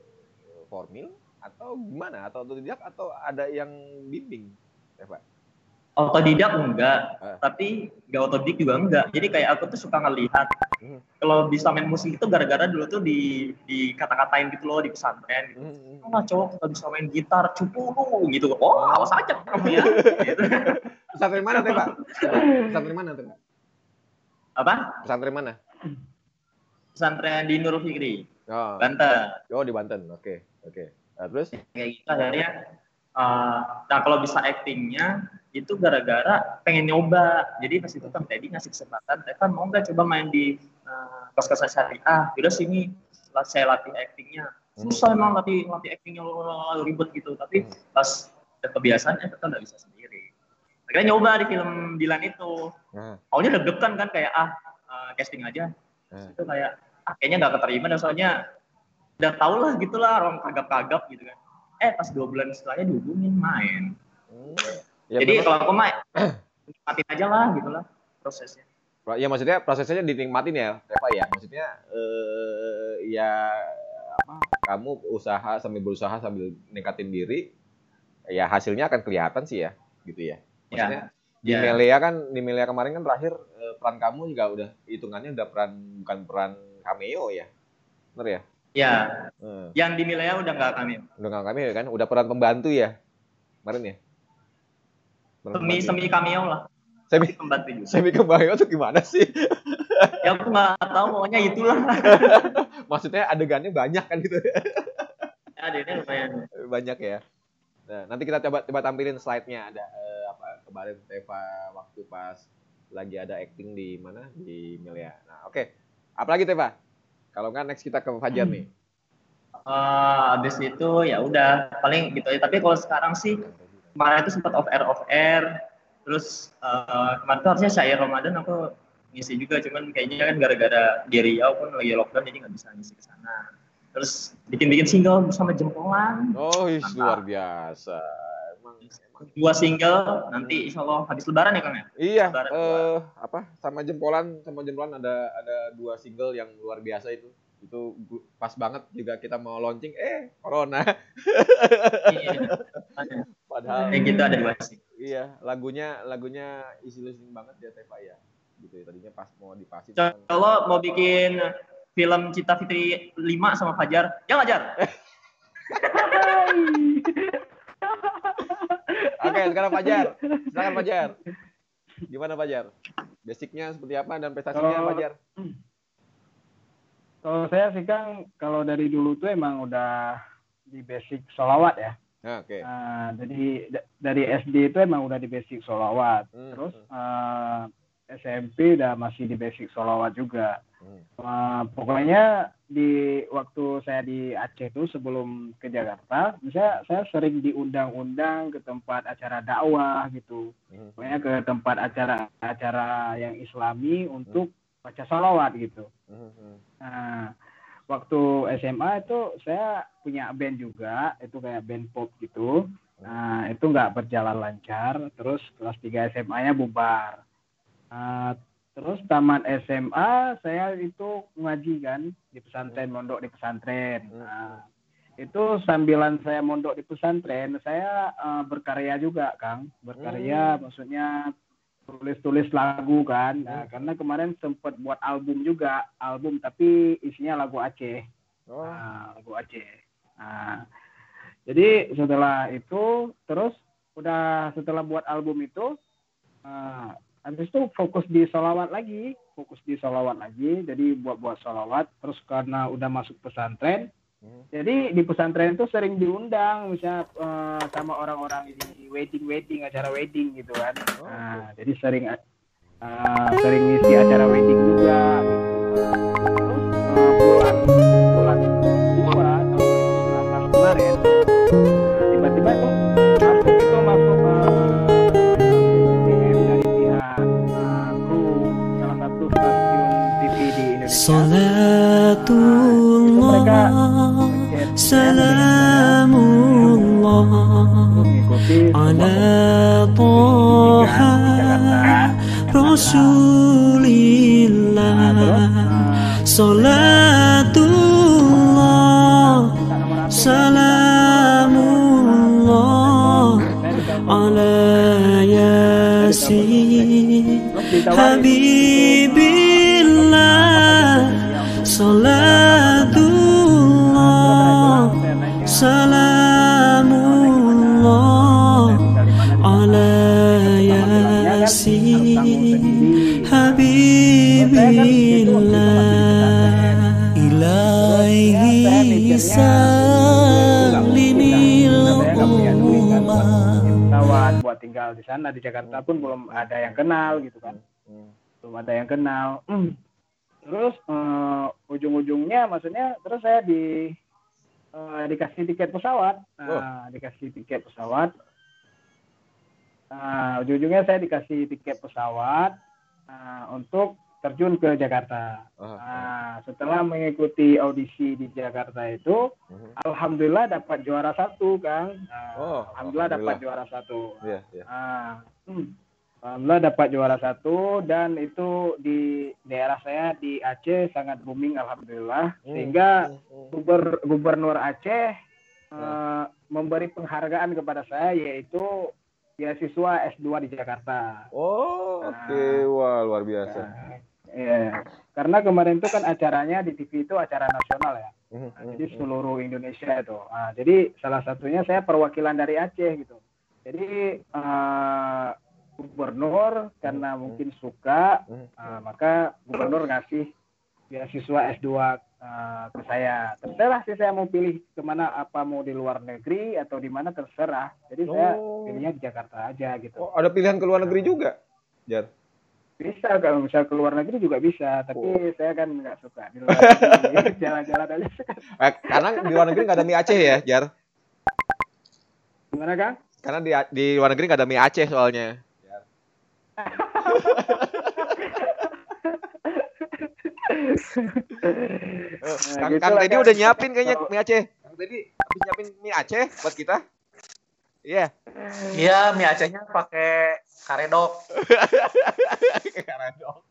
[SPEAKER 2] formil atau gimana? Atau otodidak atau ada yang bimbing, Teva?
[SPEAKER 3] Otodidak enggak,
[SPEAKER 2] Eh.
[SPEAKER 3] tapi nggak otodidak juga enggak. Jadi kayak aku tuh suka ngelihat
[SPEAKER 2] Hmm.
[SPEAKER 3] kalau bisa main musik itu gara-gara dulu tuh di di kata-katain gitu loh di pesantren gitu.
[SPEAKER 2] Hmm.
[SPEAKER 3] Oh, cowok nggak bisa main gitar, cupu lu gitu. Oh, awas aja kamu ya. gitu.
[SPEAKER 2] Pesantren mana teh pak? Pesantren mana? Pak?
[SPEAKER 3] Apa?
[SPEAKER 2] Pesantren mana?
[SPEAKER 3] Pesantren di Nurul Fikri,
[SPEAKER 2] Oh,
[SPEAKER 3] Banten.
[SPEAKER 2] oh di Banten. Oke, oke. Nah, terus?
[SPEAKER 3] Kayak gitu akhirnya. Eh, nah kalau bisa actingnya itu gara-gara pengen nyoba. Jadi pas itu Kang Teddy ngasih kesempatan, Evan mau nggak coba main di uh, kos-kosan syariah? Udah sini saya latih actingnya. Susah emang latih latih actingnya ribet gitu. Tapi pas udah kebiasaan ya tetap nggak bisa sendiri. Akhirnya nyoba di film Dilan itu.
[SPEAKER 2] Nah,
[SPEAKER 3] Awalnya deg-degan kan kayak ah eh, casting aja.
[SPEAKER 2] Hmm.
[SPEAKER 3] Itu kayak ah, kayaknya nggak keterima dan soalnya udah tau lah gitulah orang kagap-kagap gitu kan. Eh pas dua bulan setelahnya dihubungin main.
[SPEAKER 2] hmm. Ya,
[SPEAKER 3] Jadi
[SPEAKER 2] memang-
[SPEAKER 3] kalau aku main nikmatin aja lah gitulah prosesnya.
[SPEAKER 2] ya maksudnya prosesnya dinikmatin ya, Reva ya. Maksudnya eh ya apa? Kamu usaha sambil berusaha sambil ningkatin diri, ya hasilnya akan kelihatan sih ya, gitu ya. Maksudnya di
[SPEAKER 3] Ya.
[SPEAKER 2] Melia kan di Melia kemarin kan terakhir eh, peran kamu juga udah hitungannya udah peran bukan peran cameo ya, bener ya?
[SPEAKER 3] Ya,
[SPEAKER 2] Hmm.
[SPEAKER 3] yang di Milea udah nggak kami.
[SPEAKER 2] Udah nggak cameo kan, udah peran pembantu ya kemarin ya. Peran
[SPEAKER 3] Semi
[SPEAKER 2] pembantu.
[SPEAKER 3] semi cameo lah.
[SPEAKER 2] Semi
[SPEAKER 3] Pembantu juga.
[SPEAKER 2] semi cameo tuh gimana sih?
[SPEAKER 3] ya aku nggak tahu pokoknya itulah.
[SPEAKER 2] Maksudnya adegannya banyak kan gitu.
[SPEAKER 3] ya, adanya lumayan.
[SPEAKER 2] banyak ya. Nah, nanti kita coba coba tampilin slide-nya ada eh, apa kemarin Teva waktu pas lagi ada acting di mana di Melia. Nah, oke. Apalagi Teva? Kalau nggak next kita ke Fajar nih.
[SPEAKER 3] Eh, abis itu ya udah paling gitu aja. Tapi kalau sekarang sih kemarin itu sempat off air off air. Terus eh, kemarin tuh harusnya syair Ramadan aku ngisi juga, cuman kayaknya kan gara-gara di Riau pun lagi lockdown jadi nggak bisa ngisi ke sana. Terus bikin-bikin single bersama jempolan.
[SPEAKER 2] Oh,
[SPEAKER 3] Mantap.
[SPEAKER 2] luar biasa.
[SPEAKER 3] Dua single nanti insya Allah habis lebaran ya Kang ya?
[SPEAKER 2] Iya,
[SPEAKER 3] Lebaran
[SPEAKER 2] eh apa sama jempolan sama jempolan ada ada dua single yang luar biasa itu. Itu pas banget juga kita mau launching eh corona.
[SPEAKER 3] Iya.
[SPEAKER 2] Padahal
[SPEAKER 3] Kayak gitu ada dua single.
[SPEAKER 2] Iya, lagunya lagunya easy listening banget ya Teva ya. Gitu ya. Tadinya pas mau dipasin.
[SPEAKER 3] Kalau mau bikin film Cita Fitri 5 sama Fajar, ya Fajar.
[SPEAKER 2] Oke, sekarang Fajar. Silakan Fajar. Gimana Fajar? Basicnya seperti apa dan prestasinya
[SPEAKER 4] Kalau-
[SPEAKER 2] Fajar?
[SPEAKER 4] Kalau saya sih Kang, kalau dari dulu tuh emang udah di basic solawat ya.
[SPEAKER 2] Nah, oke.
[SPEAKER 4] Nah, jadi da- dari SD itu emang udah di basic solawat.
[SPEAKER 2] Hmm,
[SPEAKER 4] Terus eh, SMP udah masih di basic solawat juga.
[SPEAKER 2] hmm.
[SPEAKER 4] Eh, pokoknya di waktu saya di Aceh itu sebelum ke Jakarta, misalnya saya sering diundang-undang ke tempat acara dakwah gitu.
[SPEAKER 2] Hmm.
[SPEAKER 4] Pokoknya ke tempat acara-acara yang Islami untuk baca salawat gitu.
[SPEAKER 2] Hmm, hmm.
[SPEAKER 4] Nah, waktu SMA itu saya punya band juga, itu kayak band pop gitu. Nah, itu nggak berjalan lancar. Terus kelas 3 SMA-nya bubar. Nah, terus tamat SMA saya itu ngaji kan di pesantren, mondok di pesantren. Nah, itu sambilan saya mondok di pesantren, saya eh, berkarya juga, Kang. Berkarya maksudnya tulis-tulis lagu kan. Nah, karena kemarin sempat buat album juga, album tapi isinya lagu Aceh.
[SPEAKER 2] Oh,
[SPEAKER 4] Nah, lagu Aceh. Nah, jadi setelah itu terus udah setelah buat album itu nah, habis itu fokus di solawat lagi, fokus di solawat lagi. Jadi buat-buat solawat. Terus karena udah masuk pesantren,
[SPEAKER 2] Hmm.
[SPEAKER 4] jadi di pesantren itu sering diundang misalnya eh, sama orang-orang di wedding wedding acara wedding gitu kan.
[SPEAKER 2] Oh,
[SPEAKER 4] Nah, jadi sering eh, sering ngisi acara wedding juga. Gitu.
[SPEAKER 5] سلام الله على طه رسول الله. صلاة الله سلام الله على
[SPEAKER 4] ياسين. حبيب tinggal di sana di Jakarta pun belum ada yang kenal gitu kan.
[SPEAKER 2] Hmm.
[SPEAKER 4] belum ada yang kenal. Terus eh, ujung-ujungnya maksudnya terus saya di eh, dikasih tiket pesawat. Nah, dikasih tiket pesawat. Nah, ujung-ujungnya saya dikasih tiket pesawat nah, untuk terjun ke Jakarta.
[SPEAKER 2] Ah,
[SPEAKER 4] Nah, setelah mengikuti audisi di Jakarta itu,
[SPEAKER 2] Mhm.
[SPEAKER 4] alhamdulillah dapat juara satu, Kang. Nah,
[SPEAKER 2] Oh,
[SPEAKER 4] alhamdulillah dapat
[SPEAKER 2] alhamdulillah.
[SPEAKER 4] juara satu.
[SPEAKER 2] Iya, iya.
[SPEAKER 4] Ah, hmm. Alhamdulillah dapat juara satu dan itu di daerah saya di Aceh sangat booming alhamdulillah
[SPEAKER 2] Hmm,
[SPEAKER 4] sehingga
[SPEAKER 2] hmm, hmm.
[SPEAKER 4] guber- gubernur Aceh eh, memberi penghargaan kepada saya yaitu beasiswa S2 di Jakarta.
[SPEAKER 2] Oh, oke.
[SPEAKER 4] Nah.
[SPEAKER 2] Wah, luar biasa.
[SPEAKER 4] Nah, Iya, karena kemarin itu kan acaranya di TV itu acara nasional ya. Nah,
[SPEAKER 2] mhm,
[SPEAKER 4] jadi
[SPEAKER 2] mhm.
[SPEAKER 4] seluruh Indonesia itu. Nah, jadi salah satunya saya perwakilan dari Aceh gitu. Jadi eh, gubernur karena
[SPEAKER 2] Hmm.
[SPEAKER 4] mungkin suka, eh, maka gubernur ngasih beasiswa S2 eh, ke saya. Terserah sih saya mau pilih ke mana, apa mau di luar negeri atau di mana terserah. Jadi saya
[SPEAKER 2] Oh.
[SPEAKER 4] pilihnya di Jakarta aja gitu.
[SPEAKER 2] Oh, ada pilihan ke luar negeri juga, Jar.
[SPEAKER 4] Bisa kalau misal ke luar negeri juga bisa, tapi
[SPEAKER 2] Oh.
[SPEAKER 4] saya kan nggak suka di luar negeri jalan-jalan aja.
[SPEAKER 2] Eh, karena di luar negeri nggak ada mie Aceh ya, Jar.
[SPEAKER 4] Gimana Kang?
[SPEAKER 2] Karena di di luar negeri nggak ada mie Aceh soalnya. Eh,
[SPEAKER 4] Nah,
[SPEAKER 2] Kang,
[SPEAKER 4] gitu
[SPEAKER 2] Kang Teddy udah nyiapin kayaknya mie Aceh. Kang Teddy habis nyiapin mie Aceh buat kita. Iya.
[SPEAKER 1] Iya, mie Acehnya pakai karedok.
[SPEAKER 2] Karedok.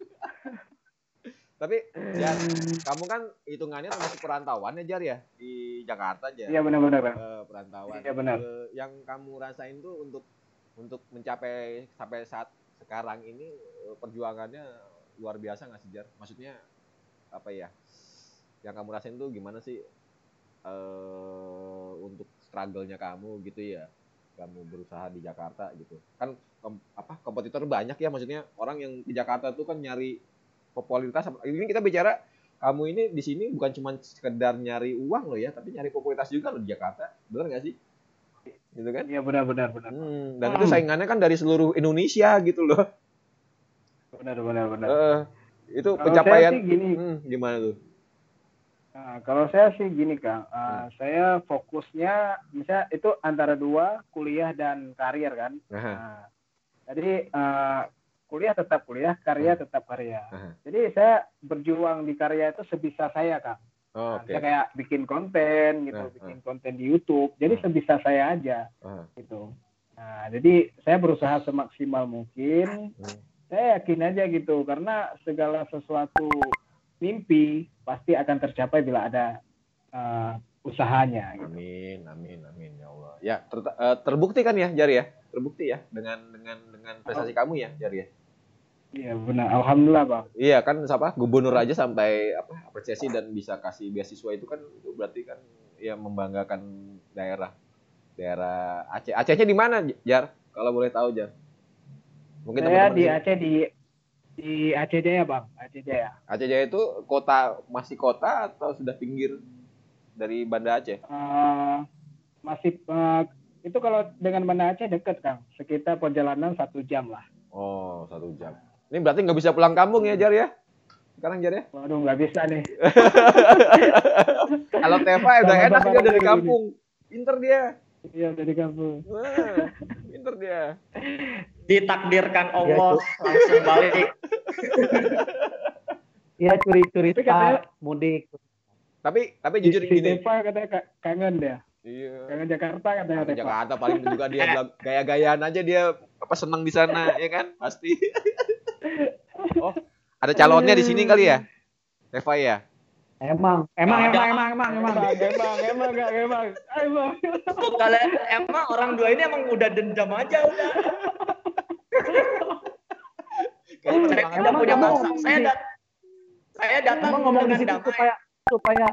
[SPEAKER 2] Tapi Jar, kamu kan hitungannya termasuk perantauan ya Jar ya di Jakarta aja.
[SPEAKER 4] Iya benar-benar.
[SPEAKER 2] Eh, perantauan.
[SPEAKER 4] Iya, benar.
[SPEAKER 2] Eh, yang kamu rasain tuh untuk untuk mencapai sampai saat sekarang ini eh, perjuangannya luar biasa nggak sih Jar? Maksudnya apa ya? Yang kamu rasain tuh gimana sih eh untuk struggle-nya kamu gitu ya? Kamu berusaha di Jakarta gitu. Kan kom- apa kompetitor banyak ya maksudnya orang yang di Jakarta tuh kan nyari popularitas. Ini kita bicara kamu ini di sini bukan cuma sekedar nyari uang loh ya, tapi nyari popularitas juga loh di Jakarta. Bener nggak sih? Gitu kan?
[SPEAKER 4] Iya benar-benar benar.
[SPEAKER 2] Hmm, dan itu saingannya kan dari seluruh Indonesia gitu loh.
[SPEAKER 4] Benar-benar benar.
[SPEAKER 2] Eh, itu
[SPEAKER 4] Kalau
[SPEAKER 2] pencapaian
[SPEAKER 4] gini,
[SPEAKER 2] Hmm, gimana tuh?
[SPEAKER 4] Nah, kalau saya sih gini Kang, Uh,
[SPEAKER 2] Hmm.
[SPEAKER 4] saya fokusnya misalnya itu antara dua kuliah dan karir kan.
[SPEAKER 2] Nah,
[SPEAKER 4] Nah, jadi uh, kuliah tetap kuliah, karya tetap karya.
[SPEAKER 2] Aha.
[SPEAKER 4] Jadi saya berjuang di karya itu sebisa saya Kang.
[SPEAKER 2] oh,
[SPEAKER 4] Nah,
[SPEAKER 2] oke.
[SPEAKER 4] Saya kayak bikin konten gitu,
[SPEAKER 2] Nah,
[SPEAKER 4] bikin konten di YouTube. Jadi
[SPEAKER 2] Hmm.
[SPEAKER 4] sebisa saya aja
[SPEAKER 2] Aha.
[SPEAKER 4] gitu. Nah, jadi saya berusaha semaksimal mungkin.
[SPEAKER 2] Hmm.
[SPEAKER 4] Saya yakin aja gitu karena segala sesuatu mimpi pasti akan tercapai bila ada uh, usahanya gitu.
[SPEAKER 2] Amin, amin, amin ya Allah. Ya, ter- eh, terbukti kan ya, Jar ya? Terbukti ya dengan dengan dengan prestasi kamu ya, Jar ya?
[SPEAKER 4] Iya benar, alhamdulillah bang.
[SPEAKER 2] Iya kan siapa gubernur aja sampai apa apresiasi dan bisa kasih beasiswa itu kan itu berarti kan ya membanggakan daerah daerah Aceh. Acehnya di mana Jar? Kalau boleh tahu Jar. Mungkin
[SPEAKER 4] Saya
[SPEAKER 2] teman-teman
[SPEAKER 4] di Aceh di di Aceh Jaya bang, Aceh Jaya.
[SPEAKER 2] Aceh Jaya itu kota masih kota atau sudah pinggir dari Banda Aceh?
[SPEAKER 4] Eh, masih eh, itu kalau dengan Banda Aceh deket kang, sekitar perjalanan satu jam lah.
[SPEAKER 2] Oh satu jam. Ini berarti nggak bisa pulang kampung ya Jar ya? Sekarang Jar ya?
[SPEAKER 4] Waduh nggak bisa nih.
[SPEAKER 2] Kalau Teva udah enak dia dari kampung. Pinter dia.
[SPEAKER 4] Iya dari kampung.
[SPEAKER 2] Pinter dia.
[SPEAKER 3] Ditakdirkan Allah langsung balik.
[SPEAKER 6] Iya curi-curi
[SPEAKER 4] Tapi katanya-
[SPEAKER 6] mudik.
[SPEAKER 2] Tapi tapi jujur
[SPEAKER 4] si
[SPEAKER 2] gini.
[SPEAKER 4] Deva katanya ka- kangen dia,
[SPEAKER 2] Iya.
[SPEAKER 4] kangen Jakarta katanya Deva.
[SPEAKER 2] Jakarta paling juga dia gaya-gayaan aja dia apa seneng di sana ya kan pasti. oh ada calonnya di sini kali ya, Teva ya.
[SPEAKER 6] Emang, emang,
[SPEAKER 3] Ada.
[SPEAKER 6] emang, emang, emang, emang.
[SPEAKER 4] Emang, emang, emang, emang, emang, emang.
[SPEAKER 3] Kalian emang orang dua ini emang udah dendam aja udah.
[SPEAKER 2] Semangat.
[SPEAKER 3] tidak
[SPEAKER 6] Emang
[SPEAKER 3] punya
[SPEAKER 6] ngomong
[SPEAKER 3] Saya dat saya datang
[SPEAKER 6] Abang ngomong di
[SPEAKER 3] damai.
[SPEAKER 6] supaya supaya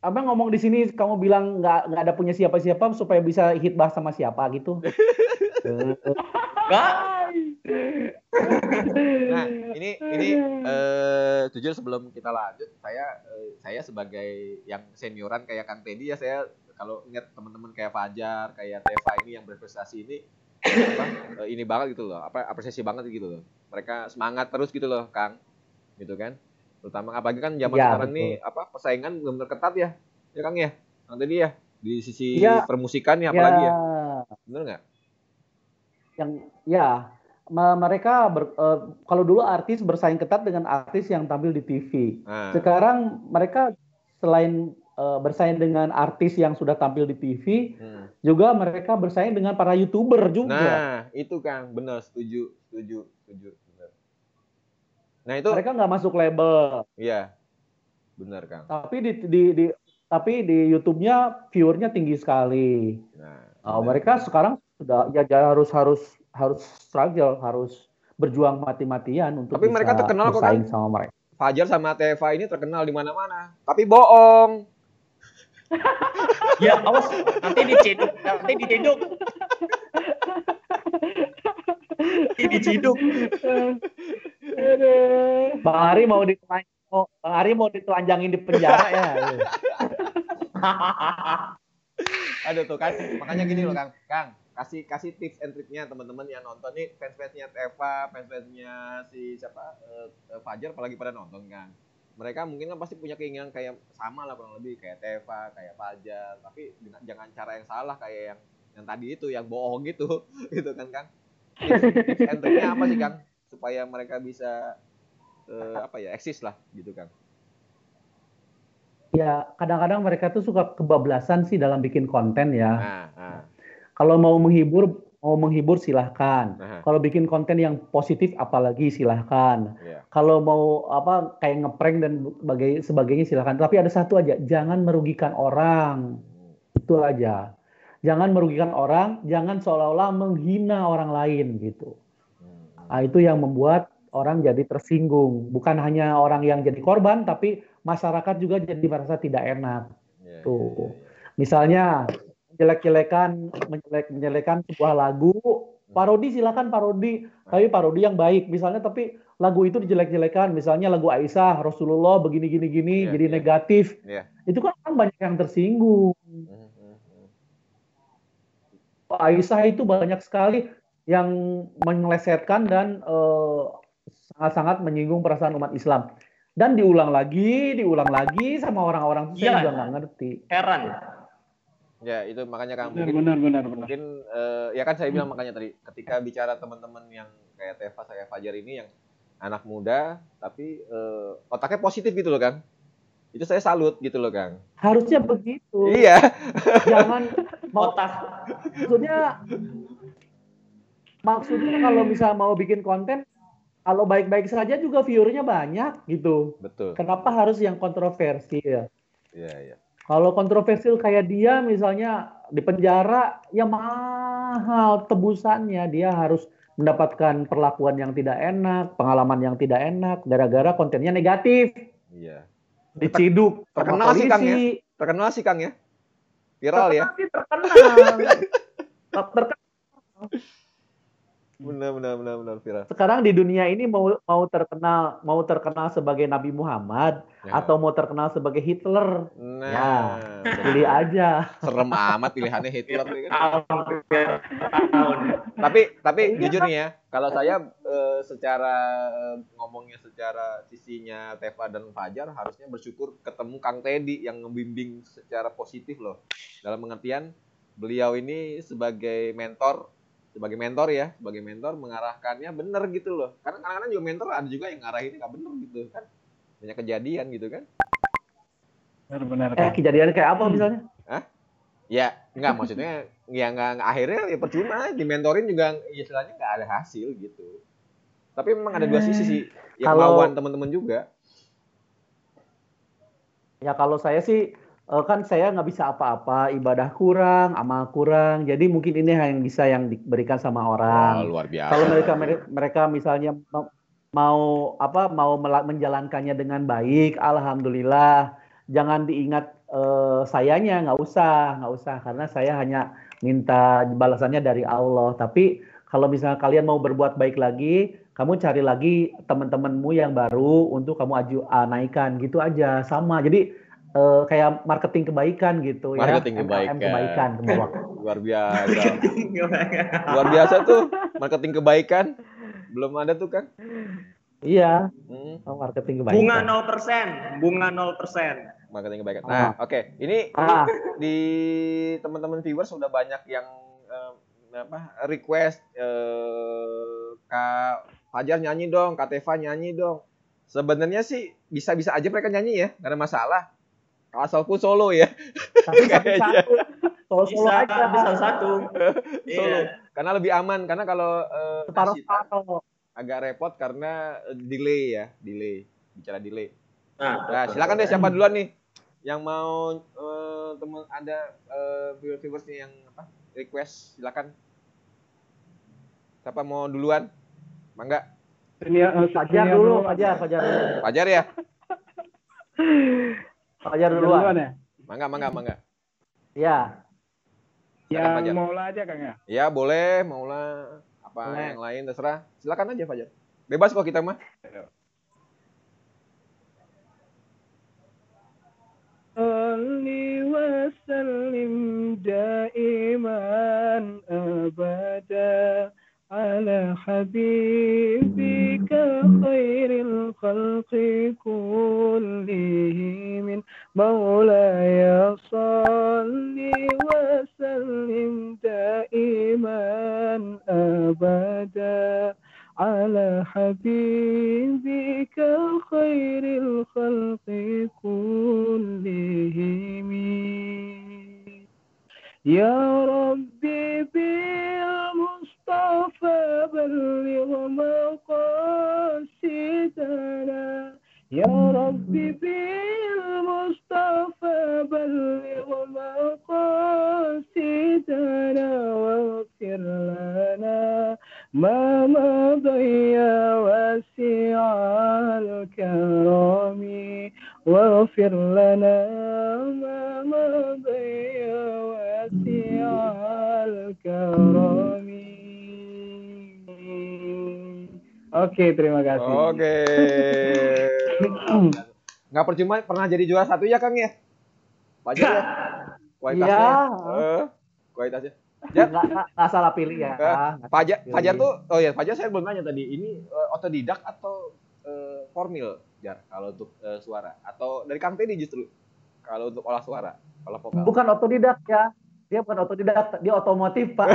[SPEAKER 6] Abang ngomong di sini kamu bilang nggak nggak ada punya siapa-siapa supaya bisa hitbah sama siapa gitu.
[SPEAKER 3] Enggak.
[SPEAKER 2] Nah, ini ini eh jujur sebelum kita lanjut, saya eh, saya sebagai yang senioran kayak Kang Teddy ya saya kalau ingat teman-teman kayak Fajar, kayak Teva ini yang berprestasi ini apa eh, ini banget gitu loh, apa apresiasi banget gitu loh. Mereka semangat terus gitu loh, Kang. Gitu kan. Terutama apalagi kan zaman
[SPEAKER 6] Iya,
[SPEAKER 2] sekarang nih apa persaingan benar-benar ketat ya. Ya Kang ya. Kang Teddy ya di sisi
[SPEAKER 6] Iya.
[SPEAKER 2] permusikannya apalagi ya.
[SPEAKER 6] ya,
[SPEAKER 2] Bener nggak?
[SPEAKER 6] yang ya mereka ber- eh, kalau dulu artis bersaing ketat dengan artis yang tampil di TV.
[SPEAKER 2] Nah,
[SPEAKER 6] Sekarang mereka selain eh, bersaing dengan artis yang sudah tampil di TV,
[SPEAKER 2] hmm.
[SPEAKER 6] juga mereka bersaing dengan para youtuber juga.
[SPEAKER 2] Nah, itu Kang, bener setuju, setuju, setuju, bener. Nah, itu
[SPEAKER 6] Mereka nggak masuk label,
[SPEAKER 2] iya. Bener, Kang.
[SPEAKER 6] tapi di, di, di- tapi di YouTube-nya viewernya tinggi sekali.
[SPEAKER 2] Nah,
[SPEAKER 6] Oh, mereka sekarang sudah ya ja- harus harus harus struggle, harus berjuang mati-matian untuk
[SPEAKER 2] Tapi mereka
[SPEAKER 6] bisa
[SPEAKER 2] terkenal kok,
[SPEAKER 6] bersaing sama mereka.
[SPEAKER 2] Fajar sama Teva ini terkenal di mana-mana. Tapi bohong.
[SPEAKER 3] Ya, awas nanti diciduk, nanti diciduk. Nanti diciduk.
[SPEAKER 6] Bang Ari mau ditelan- mau- Bang Ari mau ditelanjangin di penjara ya.
[SPEAKER 2] Aduh tuh kan, makanya gini loh, Kang. Kang, kasih kasih tips and triknya teman-teman yang nonton nih fans-fansnya Teva, fans-fansnya si siapa eh, Fajar apalagi pada nonton kan. Mereka mungkin kan pasti punya keinginan kayak sama lah kurang lebih kayak Teva, kayak Fajar, tapi jangan cara yang salah kayak yang yang tadi itu yang bohong gitu, gitu kan Kang. Tips, tips and triknya apa sih Kang supaya mereka bisa eh, apa ya eksis lah gitu Kang.
[SPEAKER 6] Ya, kadang-kadang mereka tuh suka kebablasan sih dalam bikin konten ya.
[SPEAKER 2] Nah, nah,
[SPEAKER 6] Kalau mau menghibur, mau menghibur silahkan.
[SPEAKER 2] nah,
[SPEAKER 6] Kalau bikin konten yang positif apalagi silahkan.
[SPEAKER 2] iya.
[SPEAKER 6] Kalau mau apa kayak ngeprank dan bagai, sebagainya silahkan. Tapi ada satu aja, jangan merugikan orang. Itu aja. Jangan merugikan orang, jangan seolah-olah menghina orang lain gitu.
[SPEAKER 2] Hmm.
[SPEAKER 6] Nah, itu yang membuat orang jadi tersinggung. Bukan hanya orang yang jadi korban, tapi masyarakat juga jadi merasa tidak enak.
[SPEAKER 2] Iya,
[SPEAKER 6] Tuh.
[SPEAKER 2] iya, iya.
[SPEAKER 6] Misalnya menjelek-jelekan menjelek menjelekan sebuah lagu, parodi silakan parodi, tapi parodi yang baik. Misalnya tapi lagu itu dijelek-jelekan, misalnya lagu Aisyah, Rasulullah begini gini gini
[SPEAKER 2] Iya,
[SPEAKER 6] jadi
[SPEAKER 2] iya.
[SPEAKER 6] negatif.
[SPEAKER 2] Iya.
[SPEAKER 6] Itu kan orang banyak yang tersinggung. Aisyah itu banyak sekali yang melesetkan dan eh, sangat-sangat menyinggung perasaan umat Islam. Dan diulang lagi, diulang lagi sama orang-orang itu saya juga nggak ngerti.
[SPEAKER 3] Heran.
[SPEAKER 2] Ya itu makanya kan
[SPEAKER 4] Benar,
[SPEAKER 2] mungkin
[SPEAKER 4] benar, benar, benar.
[SPEAKER 2] mungkin eh, ya kan saya bilang makanya tadi ketika bicara teman-teman yang kayak Teva saya Fajar ini yang anak muda tapi eh, otaknya positif gitu loh Kang. Itu saya salut gitu loh Kang.
[SPEAKER 6] Harusnya begitu.
[SPEAKER 2] Iya.
[SPEAKER 6] Jangan mau
[SPEAKER 3] Otak.
[SPEAKER 6] maksudnya maksudnya kalau bisa mau bikin konten kalau baik-baik saja juga viewernya banyak gitu.
[SPEAKER 2] Betul.
[SPEAKER 6] Kenapa harus yang kontroversial?
[SPEAKER 2] Iya iya.
[SPEAKER 6] Kalau kontroversial kayak dia misalnya di penjara ya mahal tebusannya dia harus mendapatkan perlakuan yang tidak enak, pengalaman yang tidak enak gara-gara kontennya negatif,
[SPEAKER 2] Iya.
[SPEAKER 6] diciduk
[SPEAKER 2] terkenal sih, Kang,
[SPEAKER 6] polisi.
[SPEAKER 2] Terkenal sih Kang ya. Viral ya.
[SPEAKER 6] Terkenal sih, terkenal. Terkenal.
[SPEAKER 2] Benar benar benar benar viral.
[SPEAKER 6] sekarang di dunia ini mau mau terkenal mau terkenal sebagai Nabi Muhammad
[SPEAKER 2] Ya.
[SPEAKER 6] atau mau terkenal sebagai Hitler
[SPEAKER 2] Nah,
[SPEAKER 6] Ya. pilih aja
[SPEAKER 2] serem amat pilihannya Hitler kan. Tapi tapi
[SPEAKER 6] Iya.
[SPEAKER 2] jujur nih ya kalau saya eh, secara eh, ngomongnya secara sisinya Teva dan Fajar harusnya bersyukur ketemu Kang Teddy yang ngebimbing secara positif loh dalam pengertian beliau ini sebagai mentor sebagai mentor ya sebagai mentor mengarahkannya bener gitu loh. Karena kadang-kadang juga mentor ada juga yang ngarahinnya nggak bener gitu kan. Banyak kejadian gitu kan.
[SPEAKER 4] Benar, benar.
[SPEAKER 6] eh kejadian kayak apa misalnya?
[SPEAKER 2] Ya nggak maksudnya ya nggak akhirnya ya percuma. Dimentorin juga ya istilahnya nggak ada hasil gitu. Tapi memang ada dua sisi sih yang
[SPEAKER 6] Kalau-
[SPEAKER 2] lawan teman-teman juga.
[SPEAKER 6] Ya kalau saya sih eh, kan saya nggak bisa apa-apa ibadah kurang amal kurang jadi mungkin ini yang bisa yang diberikan sama
[SPEAKER 2] Wah,
[SPEAKER 6] orang
[SPEAKER 2] luar biasa
[SPEAKER 6] kalau mereka mereka misalnya mau apa mau menjalankannya dengan baik, alhamdulillah. Jangan diingat eh, sayanya, nggak usah, nggak usah, karena saya hanya minta balasannya dari Allah. Tapi kalau misalnya kalian mau berbuat baik lagi, kamu cari lagi teman-temanmu yang baru untuk kamu aju ah, naikkan, gitu aja, sama. Jadi eh, kayak marketing kebaikan gitu
[SPEAKER 2] Marketing
[SPEAKER 6] ya, MLM
[SPEAKER 2] kebaikan.
[SPEAKER 6] kebaikan ke bawah.
[SPEAKER 2] Luar biasa. Luar biasa tuh marketing kebaikan. Belum ada tuh, Kang.
[SPEAKER 6] Iya,
[SPEAKER 2] Hmm,
[SPEAKER 6] oh, marketing kebaikan.
[SPEAKER 3] Bunga 0%, bunga 0%.
[SPEAKER 2] marketing kebaikan.
[SPEAKER 6] Ah.
[SPEAKER 2] Nah, oke. Ini
[SPEAKER 6] Ah,
[SPEAKER 2] di teman-teman viewers sudah banyak yang eh, apa request eh, Kak Fajar nyanyi dong, Kak Teva nyanyi dong. Sebenarnya sih bisa-bisa aja mereka nyanyi ya, nggak ada masalah. Asalpun solo ya,
[SPEAKER 6] tapi
[SPEAKER 2] Kayaknya.
[SPEAKER 6] satu-satu. Solo-solo
[SPEAKER 3] Bisa,
[SPEAKER 6] aja.
[SPEAKER 3] bisa satu.
[SPEAKER 2] solo.
[SPEAKER 3] Iya.
[SPEAKER 2] Karena lebih aman. Karena kalau eh,
[SPEAKER 6] Separuh-separuh.
[SPEAKER 2] agak repot karena delay ya, delay. Bicara delay.
[SPEAKER 3] Nah,
[SPEAKER 2] Nah, silakan deh siapa duluan nih yang mau eh, temen ada eh, viewers nih yang apa request silakan. Siapa mau duluan? Mangga.
[SPEAKER 4] Dunia, eh,
[SPEAKER 6] Fajar dulu, Fajar, Fajar.
[SPEAKER 2] Fajar ya?
[SPEAKER 6] Fajar
[SPEAKER 4] Fajar
[SPEAKER 6] duluan.
[SPEAKER 4] duluan ya.
[SPEAKER 2] Mangga, mangga, mangga.
[SPEAKER 6] Ya,
[SPEAKER 2] Silakan, Fajar.
[SPEAKER 4] Yang mau lah aja Kang ya.
[SPEAKER 2] Ya boleh, maulah apa
[SPEAKER 6] Boleh.
[SPEAKER 2] yang lain terserah. Silakan aja Fajar. Bebas kok kita mah.
[SPEAKER 4] صل وسلم دائما أبدا على حبيبك خير الخلق كلهم مولاي صل وسلم دائما أبدا على حبيبك خير الخلق كلهم. يا ربي بالمصطفى بلغ مقاصدنا. يا ربي بالمصطفى بلغ مقاصدنا واغفر لنا ما مضي واسع الكرم واغفر لنا ما مضي واسع الكرم Oke, terima kasih.
[SPEAKER 2] Oke. Nggak percuma pernah jadi juara satu ya Kang ya? Fajar ya? Kualitasnya.
[SPEAKER 6] Iya.
[SPEAKER 2] Eh, kualitasnya. Ya,
[SPEAKER 6] nggak salah pilih ya.
[SPEAKER 2] Eh, Fajar,
[SPEAKER 6] Pilih.
[SPEAKER 2] Fajar tuh, oh ya Fajar saya belum nanya tadi, ini eh, otodidak atau eh, formil, Jar, kalau untuk eh, suara? Atau dari Kang Teddy justru, kalau untuk olah suara, olah vokal?
[SPEAKER 6] Bukan otodidak ya. Dia bukan otodidak, dia otomotif, Pak.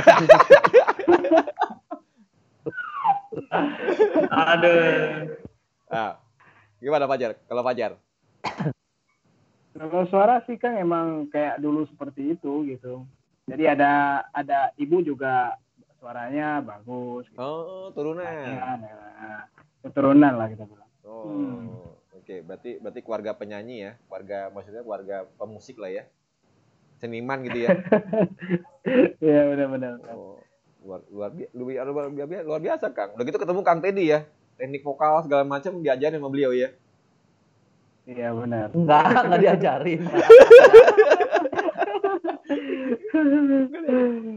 [SPEAKER 3] Aduh.
[SPEAKER 2] Nah, gimana Fajar? Kalau Fajar?
[SPEAKER 4] Kalau suara sih kan emang kayak dulu seperti itu gitu. Jadi ada ada ibu juga suaranya bagus. Gitu.
[SPEAKER 2] Oh, turunan.
[SPEAKER 4] Nah, keturunan lah kita bilang.
[SPEAKER 2] Oh,
[SPEAKER 4] Hmm.
[SPEAKER 2] oke. Berarti berarti keluarga penyanyi ya, keluarga maksudnya keluarga pemusik lah ya, seniman gitu ya.
[SPEAKER 4] Iya benar-benar.
[SPEAKER 2] Oh, luar luar, luar, luar, luar, luar biasa Kang. Udah gitu ketemu Kang Teddy ya, teknik vokal segala macam diajarin sama beliau ya.
[SPEAKER 4] Iya benar.
[SPEAKER 6] Enggak, enggak diajarin.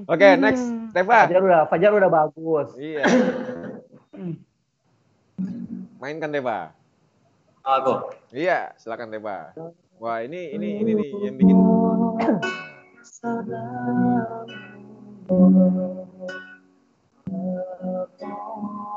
[SPEAKER 2] Oke, next, Teva.
[SPEAKER 6] Fajar udah, Fajar udah bagus.
[SPEAKER 2] Iya. Mainkan Teva.
[SPEAKER 3] Aku.
[SPEAKER 2] Iya, silakan Teva. Wah, ini ini ini nih yang bikin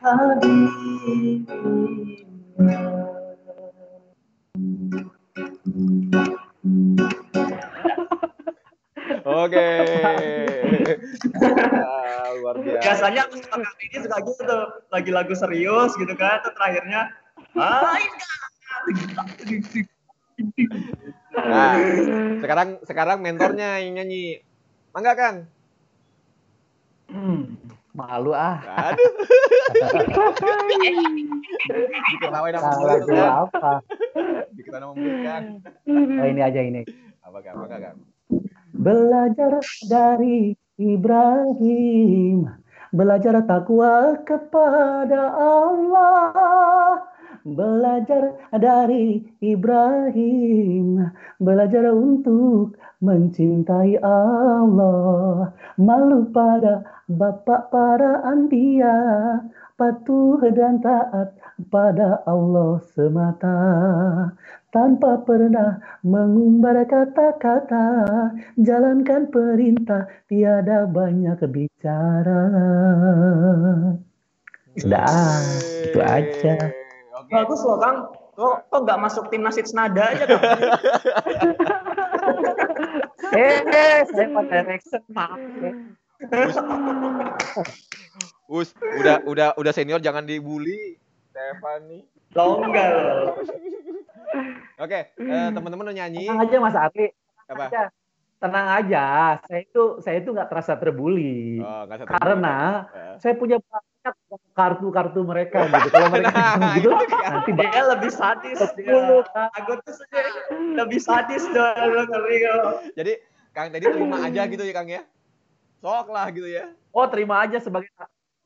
[SPEAKER 5] Habibillah
[SPEAKER 2] Oke. Ah, luar
[SPEAKER 5] biasa.
[SPEAKER 3] Biasanya Kang ini suka gitu tuh, lagi lagu serius gitu kan, tuh terakhirnya main
[SPEAKER 5] Nah, sekarang sekarang mentornya yang nyanyi. Mangga Kang.
[SPEAKER 6] Hmm, malu ah.
[SPEAKER 5] Aduh. Diketawain sama mulut
[SPEAKER 6] apa?
[SPEAKER 5] Diketawain sama mulut kan.
[SPEAKER 6] Oh, ini aja ini.
[SPEAKER 5] Apa.
[SPEAKER 6] Belajar dari Ibrahim, belajar takwa kepada Allah. Belajar dari Ibrahim, belajar untuk mencintai Allah. Malu pada bapak para anbiya, patuh dan taat pada Allah semata. Tanpa pernah mengumbar kata-kata, jalankan perintah, tiada banyak bicara. Sudah, itu aja.
[SPEAKER 3] Bagus loh Kang. Kok kok nggak masuk timnas hits nada aja Kang?
[SPEAKER 6] Eh, eh, saya Pak Direction, maaf. ya.
[SPEAKER 5] Us, udah udah udah senior jangan dibully. Stefani.
[SPEAKER 3] Longgar.
[SPEAKER 5] Oke, eh, teman-teman udah nyanyi.
[SPEAKER 6] Tenang aja Mas Ari. Tenang
[SPEAKER 5] Apa?
[SPEAKER 6] aja. Tenang aja. Saya itu saya itu nggak terasa terbuli.
[SPEAKER 5] Oh,
[SPEAKER 6] Karena
[SPEAKER 5] Eh.
[SPEAKER 6] saya punya kartu-kartu mereka gitu. Kalau mereka
[SPEAKER 5] Nah,
[SPEAKER 6] gitu,
[SPEAKER 5] itu kan.
[SPEAKER 6] nanti
[SPEAKER 3] Dia lebih sadis dia. Aku tuh sendiri lebih sadis dong, ngeri.
[SPEAKER 5] Jadi Kang Teddy terima aja gitu ya Kang ya. Sok lah gitu ya.
[SPEAKER 6] Oh, terima aja sebagai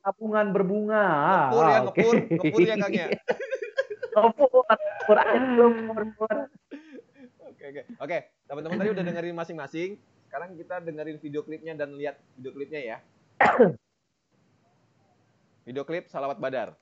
[SPEAKER 6] tabungan berbunga.
[SPEAKER 5] Ngepur ya,
[SPEAKER 6] Ah, oke.
[SPEAKER 5] ngepur, ngepur ya Kang ya.
[SPEAKER 6] Ngepur, ngepur aja ngepur.
[SPEAKER 5] Oke oke. Oke, teman-teman tadi udah dengerin masing-masing. Sekarang kita dengerin video klipnya dan lihat video klipnya ya. Video klip Salawat Badar.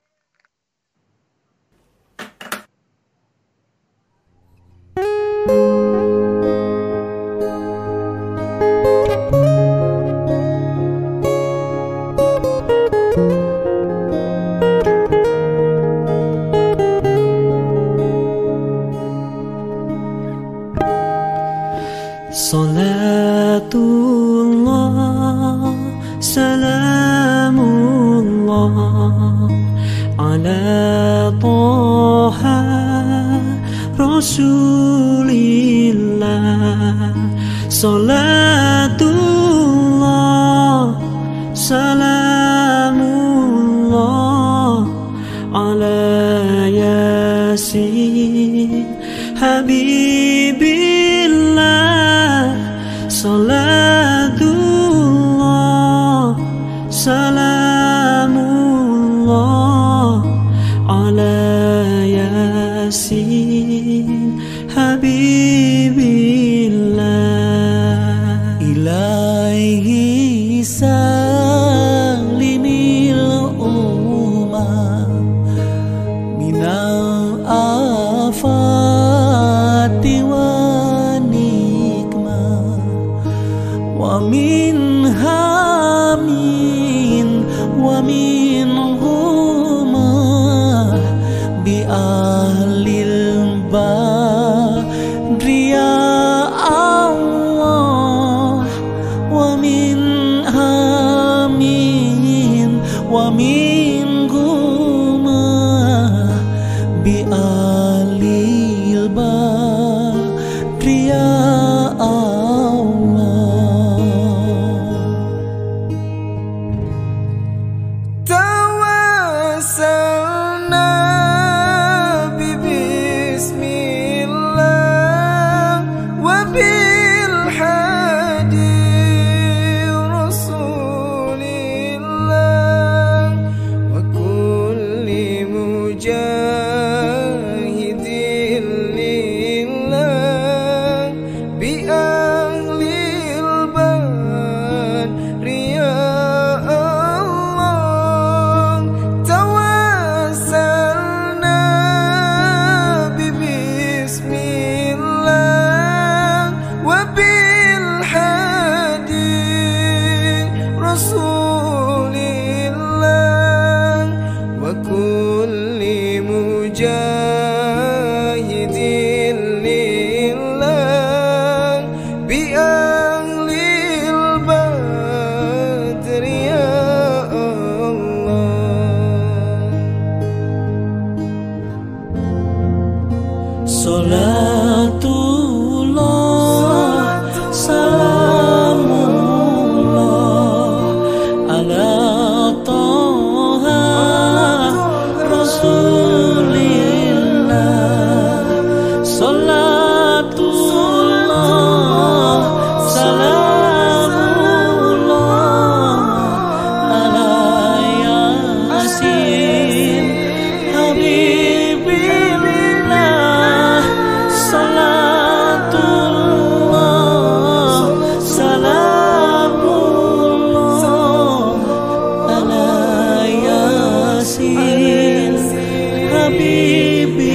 [SPEAKER 7] Habibillah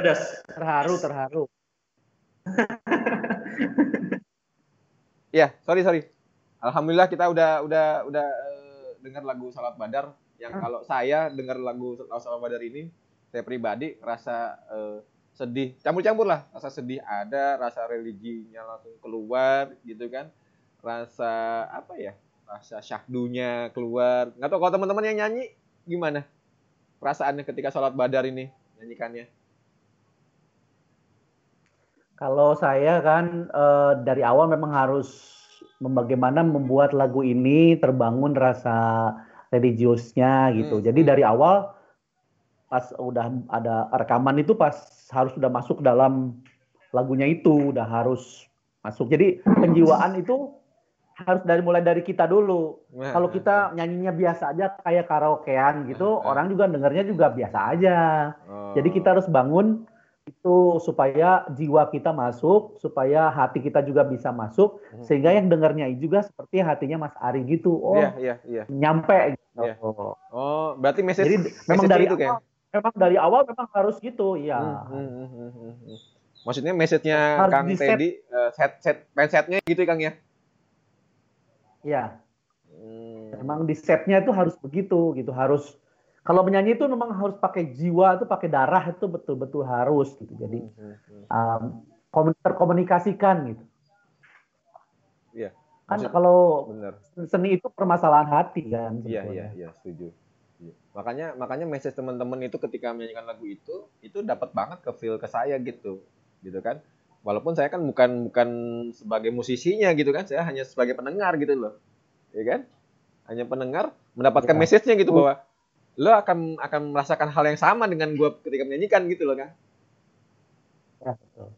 [SPEAKER 3] Pedas.
[SPEAKER 6] Terharu, terharu.
[SPEAKER 2] Ya, sorry sorry. Alhamdulillah kita udah udah udah eh, dengar lagu Salat Badar yang kalau saya dengar lagu Salat Badar ini saya pribadi rasa eh, sedih, campur-campur lah. Rasa sedih ada, rasa religinya langsung keluar gitu kan. Rasa apa ya? Rasa syahdunya keluar. Nggak tahu kalau teman-teman yang nyanyi gimana? Perasaannya ketika Salat Badar ini nyanyikannya.
[SPEAKER 6] Kalau saya kan eh, dari awal memang harus bagaimana membuat lagu ini terbangun rasa religiusnya gitu.
[SPEAKER 2] Hmm,
[SPEAKER 6] Jadi
[SPEAKER 2] hmm.
[SPEAKER 6] dari awal pas udah ada rekaman itu pas harus sudah masuk dalam lagunya itu, udah harus masuk. Jadi penjiwaan itu harus dari mulai dari kita dulu.
[SPEAKER 2] Nah,
[SPEAKER 6] Kalau
[SPEAKER 2] nah,
[SPEAKER 6] kita nyanyinya biasa aja kayak karaokean gitu,
[SPEAKER 2] Hmm, hmm.
[SPEAKER 6] orang juga dengarnya juga biasa aja.
[SPEAKER 2] Oh.
[SPEAKER 6] Jadi kita harus bangun itu supaya jiwa kita masuk, supaya hati kita juga bisa masuk,
[SPEAKER 2] Hmm.
[SPEAKER 6] sehingga yang dengarnya juga seperti hatinya Mas Ari gitu. Oh,
[SPEAKER 2] Iya, iya, iya.
[SPEAKER 6] nyampe gitu.
[SPEAKER 2] Iya. Oh, berarti message
[SPEAKER 6] Jadi memang
[SPEAKER 2] message
[SPEAKER 6] dari
[SPEAKER 2] itu
[SPEAKER 6] awal,
[SPEAKER 2] kan?
[SPEAKER 6] memang dari awal memang harus gitu, ya.
[SPEAKER 2] Hmm, hmm, hmm, hmm. Maksudnya message-nya
[SPEAKER 6] Harus
[SPEAKER 2] Kang
[SPEAKER 6] di-set.
[SPEAKER 2] Teddy eh, set set mindset-nya gitu ya Kang ya?
[SPEAKER 6] Ya,
[SPEAKER 2] Hmm.
[SPEAKER 6] memang di setnya itu harus begitu gitu, harus kalau menyanyi itu memang harus pakai jiwa itu pakai darah itu betul-betul harus gitu. Jadi
[SPEAKER 2] Hmm, hmm, hmm.
[SPEAKER 6] um, komun- terkomunikasikan gitu.
[SPEAKER 2] Iya.
[SPEAKER 6] Kan
[SPEAKER 2] Maksud-
[SPEAKER 6] kalau
[SPEAKER 2] Bener.
[SPEAKER 6] seni itu permasalahan hati kan.
[SPEAKER 2] Iya, iya, iya, setuju. Iya. Makanya makanya message teman-teman itu ketika menyanyikan lagu itu itu dapat banget ke feel ke saya gitu. Gitu kan? Walaupun saya kan bukan bukan sebagai musisinya gitu kan, saya hanya sebagai pendengar gitu loh. Ya kan? Hanya pendengar mendapatkan
[SPEAKER 6] Ya.
[SPEAKER 2] message-nya gitu bahwa lo akan akan merasakan hal yang sama dengan gua ketika menyanyikan gitu loh kan.
[SPEAKER 6] Ya, betul.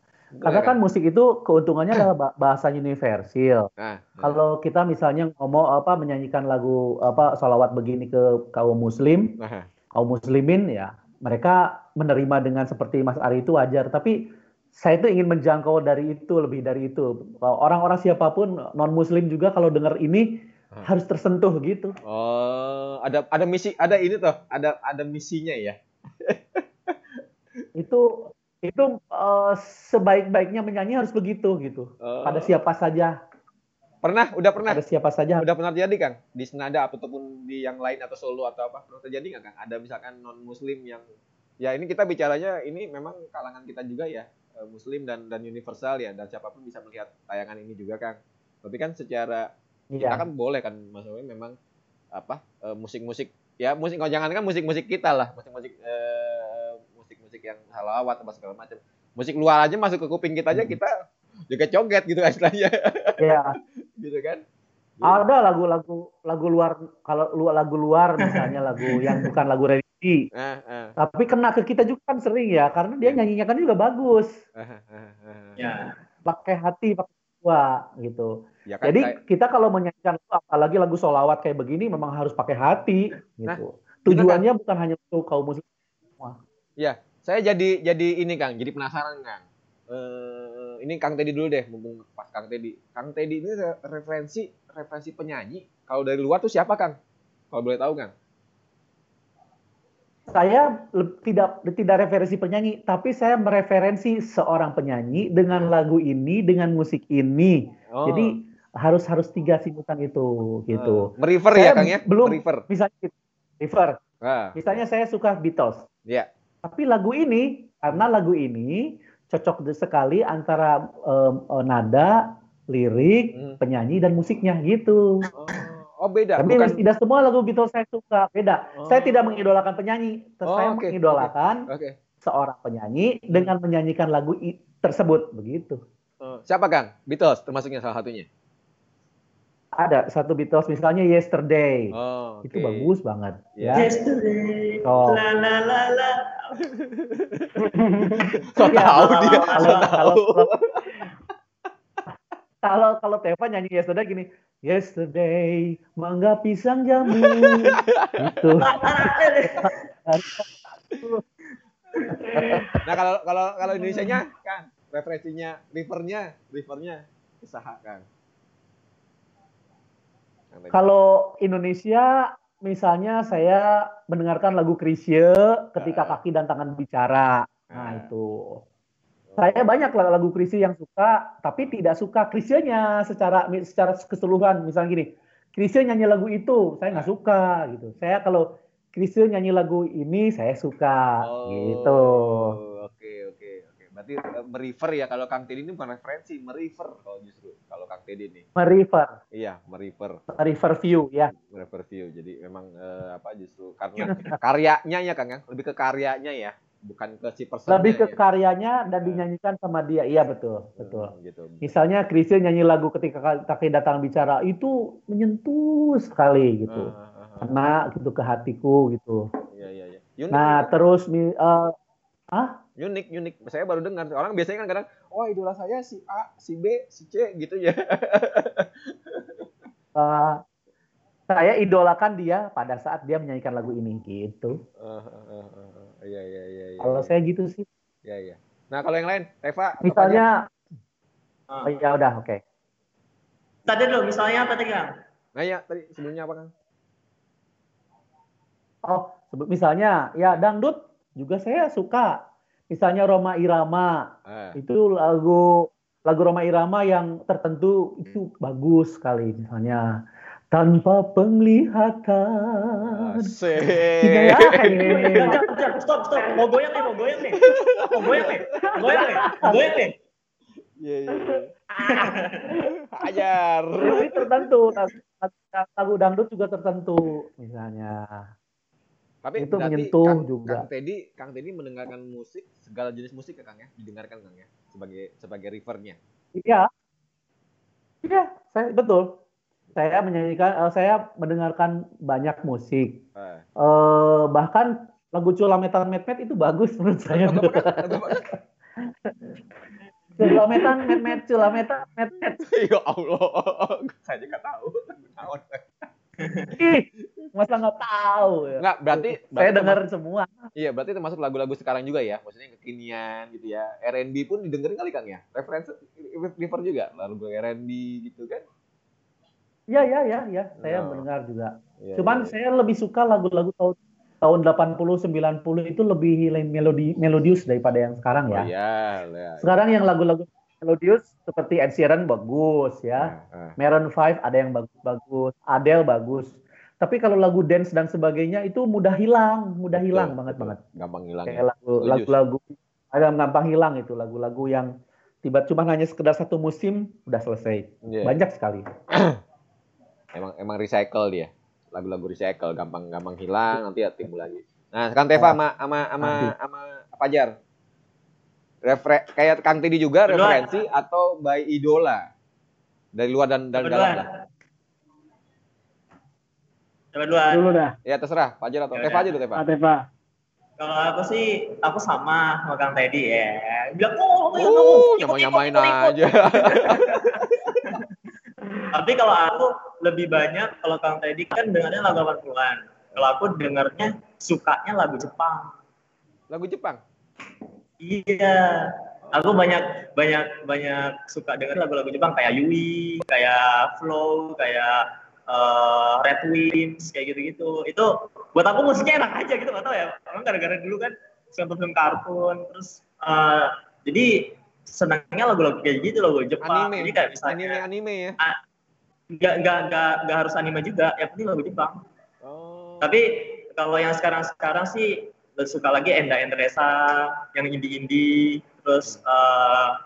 [SPEAKER 6] Karena
[SPEAKER 2] ya,
[SPEAKER 6] kan musik itu keuntungannya adalah ba- bahasa universal.
[SPEAKER 2] Nah, nah.
[SPEAKER 6] Kalau kita misalnya ngomong apa menyanyikan lagu apa salawat begini ke kaum muslim,
[SPEAKER 2] Nah,
[SPEAKER 6] kaum muslimin ya mereka menerima dengan seperti Mas Ari itu wajar. Tapi saya itu ingin menjangkau dari itu lebih dari itu. Orang-orang siapa pun non muslim juga kalau dengar ini
[SPEAKER 2] Hmm.
[SPEAKER 6] harus tersentuh gitu.
[SPEAKER 2] Oh, ada ada misi, ada ini tuh, ada ada misinya ya.
[SPEAKER 6] Itu itu eh, sebaik-baiknya menyanyi harus begitu gitu.
[SPEAKER 2] Oh.
[SPEAKER 6] Pada siapa saja,
[SPEAKER 2] Pernah, udah pernah.
[SPEAKER 6] pada siapa saja
[SPEAKER 2] Udah pernah terjadi Kang di senada ataupun di yang lain atau solo atau apa pernah terjadi nggak Kang? Ada misalkan non Muslim yang ya ini kita bicaranya ini memang kalangan kita juga ya eh, Muslim dan dan universal ya dan siapa pun bisa melihat tayangan ini juga Kang. Tapi kan secara kita
[SPEAKER 6] Iya.
[SPEAKER 2] kan boleh kan Mas Owi memang apa eh, musik-musik ya musik oh, jangan kan musik-musik kita lah musik-musik eh, yang salawat apa segala macam. Musik luar aja masuk ke kuping kita aja kita juga coget gitu kan istilahnya.
[SPEAKER 6] Ya,
[SPEAKER 2] gitu kan.
[SPEAKER 6] ada lagu-lagu lagu luar kalau lu lagu luar misalnya lagu yang bukan lagu religi,
[SPEAKER 2] Ah, ah,
[SPEAKER 6] tapi kena ke kita juga kan sering ya karena dia nyanyinya kan juga bagus.
[SPEAKER 3] Ya.
[SPEAKER 6] pakai hati, pakai jiwa gitu.
[SPEAKER 2] Ya kan
[SPEAKER 6] Jadi
[SPEAKER 2] kayak-
[SPEAKER 6] kita kalau menyanyikan apalagi lagu solawat kayak begini memang harus pakai hati
[SPEAKER 2] Nah,
[SPEAKER 6] gitu. Tujuannya bukan hanya untuk kaum muslim.
[SPEAKER 2] saya jadi jadi ini Kang, jadi penasaran Kang. Eh, ini Kang Teddy dulu deh, mumpung pas Kang Teddy. Kang Teddy ini re- referensi referensi penyanyi. Kalau dari luar tuh siapa Kang? Kalau boleh tahu Kang?
[SPEAKER 6] Saya tidak tidak referensi penyanyi, tapi saya mereferensi seorang penyanyi dengan lagu ini, dengan musik ini.
[SPEAKER 2] Oh,
[SPEAKER 6] Jadi harus harus tiga sibukan itu gitu.
[SPEAKER 2] eh, merefer
[SPEAKER 6] Saya
[SPEAKER 2] ya Kang ya?
[SPEAKER 6] belum-
[SPEAKER 2] Merefer.
[SPEAKER 6] Misalnya River,
[SPEAKER 2] Ah,
[SPEAKER 6] misalnya saya suka Beatles.
[SPEAKER 2] Iya.
[SPEAKER 6] Tapi lagu ini karena lagu ini cocok sekali antara eh, nada, lirik,
[SPEAKER 2] Hmm.
[SPEAKER 6] penyanyi dan musiknya gitu.
[SPEAKER 2] Oh, oh beda.
[SPEAKER 6] Tapi
[SPEAKER 2] Bukan.
[SPEAKER 6] tidak semua lagu Beatles saya suka, beda.
[SPEAKER 2] Oh.
[SPEAKER 6] Saya tidak mengidolakan penyanyi,
[SPEAKER 2] Oh,
[SPEAKER 6] saya
[SPEAKER 2] oke,
[SPEAKER 6] mengidolakan
[SPEAKER 2] Oke.
[SPEAKER 6] seorang penyanyi dengan menyanyikan lagu tersebut begitu.
[SPEAKER 2] Oh, siapa Kang? Beatles termasuknya salah satunya.
[SPEAKER 6] Ada satu Beatles misalnya Yesterday.
[SPEAKER 2] Oh,
[SPEAKER 6] Itu
[SPEAKER 2] oke.
[SPEAKER 6] bagus banget
[SPEAKER 2] Iya.
[SPEAKER 6] ya.
[SPEAKER 3] Yesterday.
[SPEAKER 6] Oh.
[SPEAKER 3] La la la la.
[SPEAKER 2] So
[SPEAKER 6] Iya,
[SPEAKER 2] tahu
[SPEAKER 3] kalau-
[SPEAKER 2] dia.
[SPEAKER 6] kalau
[SPEAKER 2] So
[SPEAKER 6] kalau
[SPEAKER 2] tahu.
[SPEAKER 6] kalau kalau kalau Teva nyanyi Yesterday gini, Yesterday mangga pisang jamu gitu.
[SPEAKER 2] Nah kalau kalau kalau Indonesia-nya kan referensinya rivernya rivernya usaha kan.
[SPEAKER 6] Kalau Indonesia misalnya saya mendengarkan lagu Krisye ketika
[SPEAKER 2] Ah.
[SPEAKER 6] kaki dan tangan bicara. Nah,
[SPEAKER 2] Ah.
[SPEAKER 6] itu. Saya banyak lagu Krisye yang suka, tapi tidak suka Krisye-nya secara secara keseluruhan. Misalnya gini, Krisye nyanyi lagu itu, saya nggak suka gitu. Saya kalau Krisye nyanyi lagu ini, saya suka gitu.
[SPEAKER 2] Oh, oke. Berarti eh, merefer ya kalau Kang Teddy ini bukan referensi, merefer kalau justru kalau Kang Teddy ini.
[SPEAKER 6] Merefer,
[SPEAKER 2] Iya, merefer,
[SPEAKER 6] merefer view ya.
[SPEAKER 2] merefer view. Jadi memang eh, apa justru karena karyanya ya Kang ya, lebih ke karyanya ya, bukan ke si personnya.
[SPEAKER 6] Lebih ke
[SPEAKER 2] ya.
[SPEAKER 6] karyanya dan dinyanyikan sama dia. Iya betul, betul.
[SPEAKER 2] Hmm, gitu.
[SPEAKER 6] Misalnya Chrisye nyanyi lagu ketika kaki datang bicara itu menyentuh sekali gitu.
[SPEAKER 2] Ah, ah, ah.
[SPEAKER 6] Kena gitu ke hatiku gitu.
[SPEAKER 2] Iya iya iya.
[SPEAKER 6] Nah, terus mi- eh,
[SPEAKER 2] unik unik. Saya baru dengar. Orang biasanya kan kadang, oh idola saya si A, si B, si C gitu ya.
[SPEAKER 6] eh, saya idolakan dia pada saat dia menyanyikan lagu ini gitu.
[SPEAKER 2] Ah, ah, ah. Iya iya iya. iya.
[SPEAKER 6] Kalau saya gitu sih.
[SPEAKER 2] Iya iya. Nah kalau yang lain, Eva?
[SPEAKER 6] Misalnya
[SPEAKER 3] Ah.
[SPEAKER 6] oh, ya udah oke.
[SPEAKER 3] Tadi dulu misalnya apa tadi Kang?
[SPEAKER 2] Nah ya tadi sebelumnya apa Kang?
[SPEAKER 6] Oh, misalnya ya dangdut juga saya suka. Misalnya Roma Irama.
[SPEAKER 2] Ah,
[SPEAKER 6] itu lagu lagu Roma Irama yang tertentu itu bagus sekali misalnya tanpa penglihatan
[SPEAKER 2] asik.
[SPEAKER 6] Tidak ya,
[SPEAKER 3] stop, stop. Mau goyang nih, mau goyang nih. Mau goyang nih, mau goyang nih, mau goyang nih.
[SPEAKER 2] Iya iya. iya. Ajar.
[SPEAKER 6] Jadi tertentu lagu dangdut juga tertentu misalnya
[SPEAKER 2] Tapi
[SPEAKER 6] Itu menyentuh
[SPEAKER 2] Kang,
[SPEAKER 6] juga.
[SPEAKER 2] Kang Teddy, Kang Teddy mendengarkan musik segala jenis musik ya Kang ya, didengarkan Kang ya sebagai sebagai rivernya.
[SPEAKER 6] iya iya saya betul saya menyanyikan eh, saya mendengarkan banyak musik. Eh, bahkan lagu Culametan Met itu bagus menurut saya? Culametan Met Culametan Met
[SPEAKER 2] Ya Allah, saya juga tahu.
[SPEAKER 6] Ih, masa nggak tahu ya?
[SPEAKER 2] Nggak, berarti,
[SPEAKER 6] Saya
[SPEAKER 2] berarti
[SPEAKER 6] dengar
[SPEAKER 2] termasuk-
[SPEAKER 6] semua.
[SPEAKER 2] Iya, berarti termasuk lagu-lagu sekarang juga ya, maksudnya kekinian gitu ya. R&B pun didengerin kali Kang ya. Referensi river juga, lagu R&B gitu kan.
[SPEAKER 6] Ya, ya, ya, ya. Saya
[SPEAKER 2] Oh.
[SPEAKER 6] mendengar juga.
[SPEAKER 2] Iya,
[SPEAKER 6] Cuman
[SPEAKER 2] iya.
[SPEAKER 6] saya lebih suka lagu-lagu tahun tahun 80 90 itu lebih melodi melodius daripada yang sekarang
[SPEAKER 2] Oh,
[SPEAKER 6] ya.
[SPEAKER 2] iya, iya.
[SPEAKER 6] Sekarang yang lagu-lagu melodius seperti Ed Sheeran bagus ya.
[SPEAKER 2] Ah, ah.
[SPEAKER 6] Maroon 5 ada yang bagus-bagus, Adele bagus. Tapi kalau lagu dance dan sebagainya itu mudah hilang, mudah
[SPEAKER 2] Betul,
[SPEAKER 6] hilang banget
[SPEAKER 2] betul.
[SPEAKER 6] banget.
[SPEAKER 2] Gampang hilang
[SPEAKER 6] Kayak
[SPEAKER 2] ya.
[SPEAKER 6] lagu lagu-lagu ada gampang hilang itu lagu-lagu yang tiba cuma hanya sekedar satu musim udah selesai.
[SPEAKER 2] Iya.
[SPEAKER 6] Banyak sekali.
[SPEAKER 2] Emang emang recycle dia. Lagu-lagu recycle gampang-gampang hilang nanti ya timbul lagi. Nah, sekarang Teva sama sama sama
[SPEAKER 6] Nanti.
[SPEAKER 2] sama apa Refer kayak Kang Tidi juga
[SPEAKER 3] Berdua.
[SPEAKER 2] referensi atau by idola dari luar dan dan
[SPEAKER 3] Coba
[SPEAKER 2] dalam lah.
[SPEAKER 3] Coba duluan.
[SPEAKER 4] Dulu dah.
[SPEAKER 2] Ya terserah, Pajar atau
[SPEAKER 3] Ya
[SPEAKER 2] Teva aja dulu Teva.
[SPEAKER 4] Pak Teva.
[SPEAKER 3] Kalau aku sih, aku sama sama Kang Teddy ya. Bilang, oh, kamu yang
[SPEAKER 2] Uh,
[SPEAKER 3] ikut,
[SPEAKER 2] nyamain
[SPEAKER 3] ikut, ikut, ikut."
[SPEAKER 2] aja.
[SPEAKER 3] Tapi kalau aku lebih banyak, kalau Kang Teddy kan dengarnya lagu 80-an. Kalau aku dengarnya sukanya lagu Jepang.
[SPEAKER 2] Lagu Jepang.
[SPEAKER 3] Iya. Aku banyak banyak banyak suka denger lagu-lagu Jepang kayak Yui, kayak Flow, kayak eh, Red Wings, kayak gitu-gitu. Itu buat aku musiknya enak aja gitu, gak tau ya. Orang gara-gara dulu kan film film kartun, terus eh, jadi senangnya lagu-lagu kayak gitu lagu Jepang.
[SPEAKER 2] Anime.
[SPEAKER 3] Jadi kayak misalnya
[SPEAKER 2] Anime anime ya.
[SPEAKER 3] nggak nggak nggak nggak harus anime juga, yang penting lagu Jepang.
[SPEAKER 2] Oh.
[SPEAKER 3] Tapi kalau yang sekarang-sekarang sih lebih suka lagi Enda Endresa, yang indie-indie, terus uh,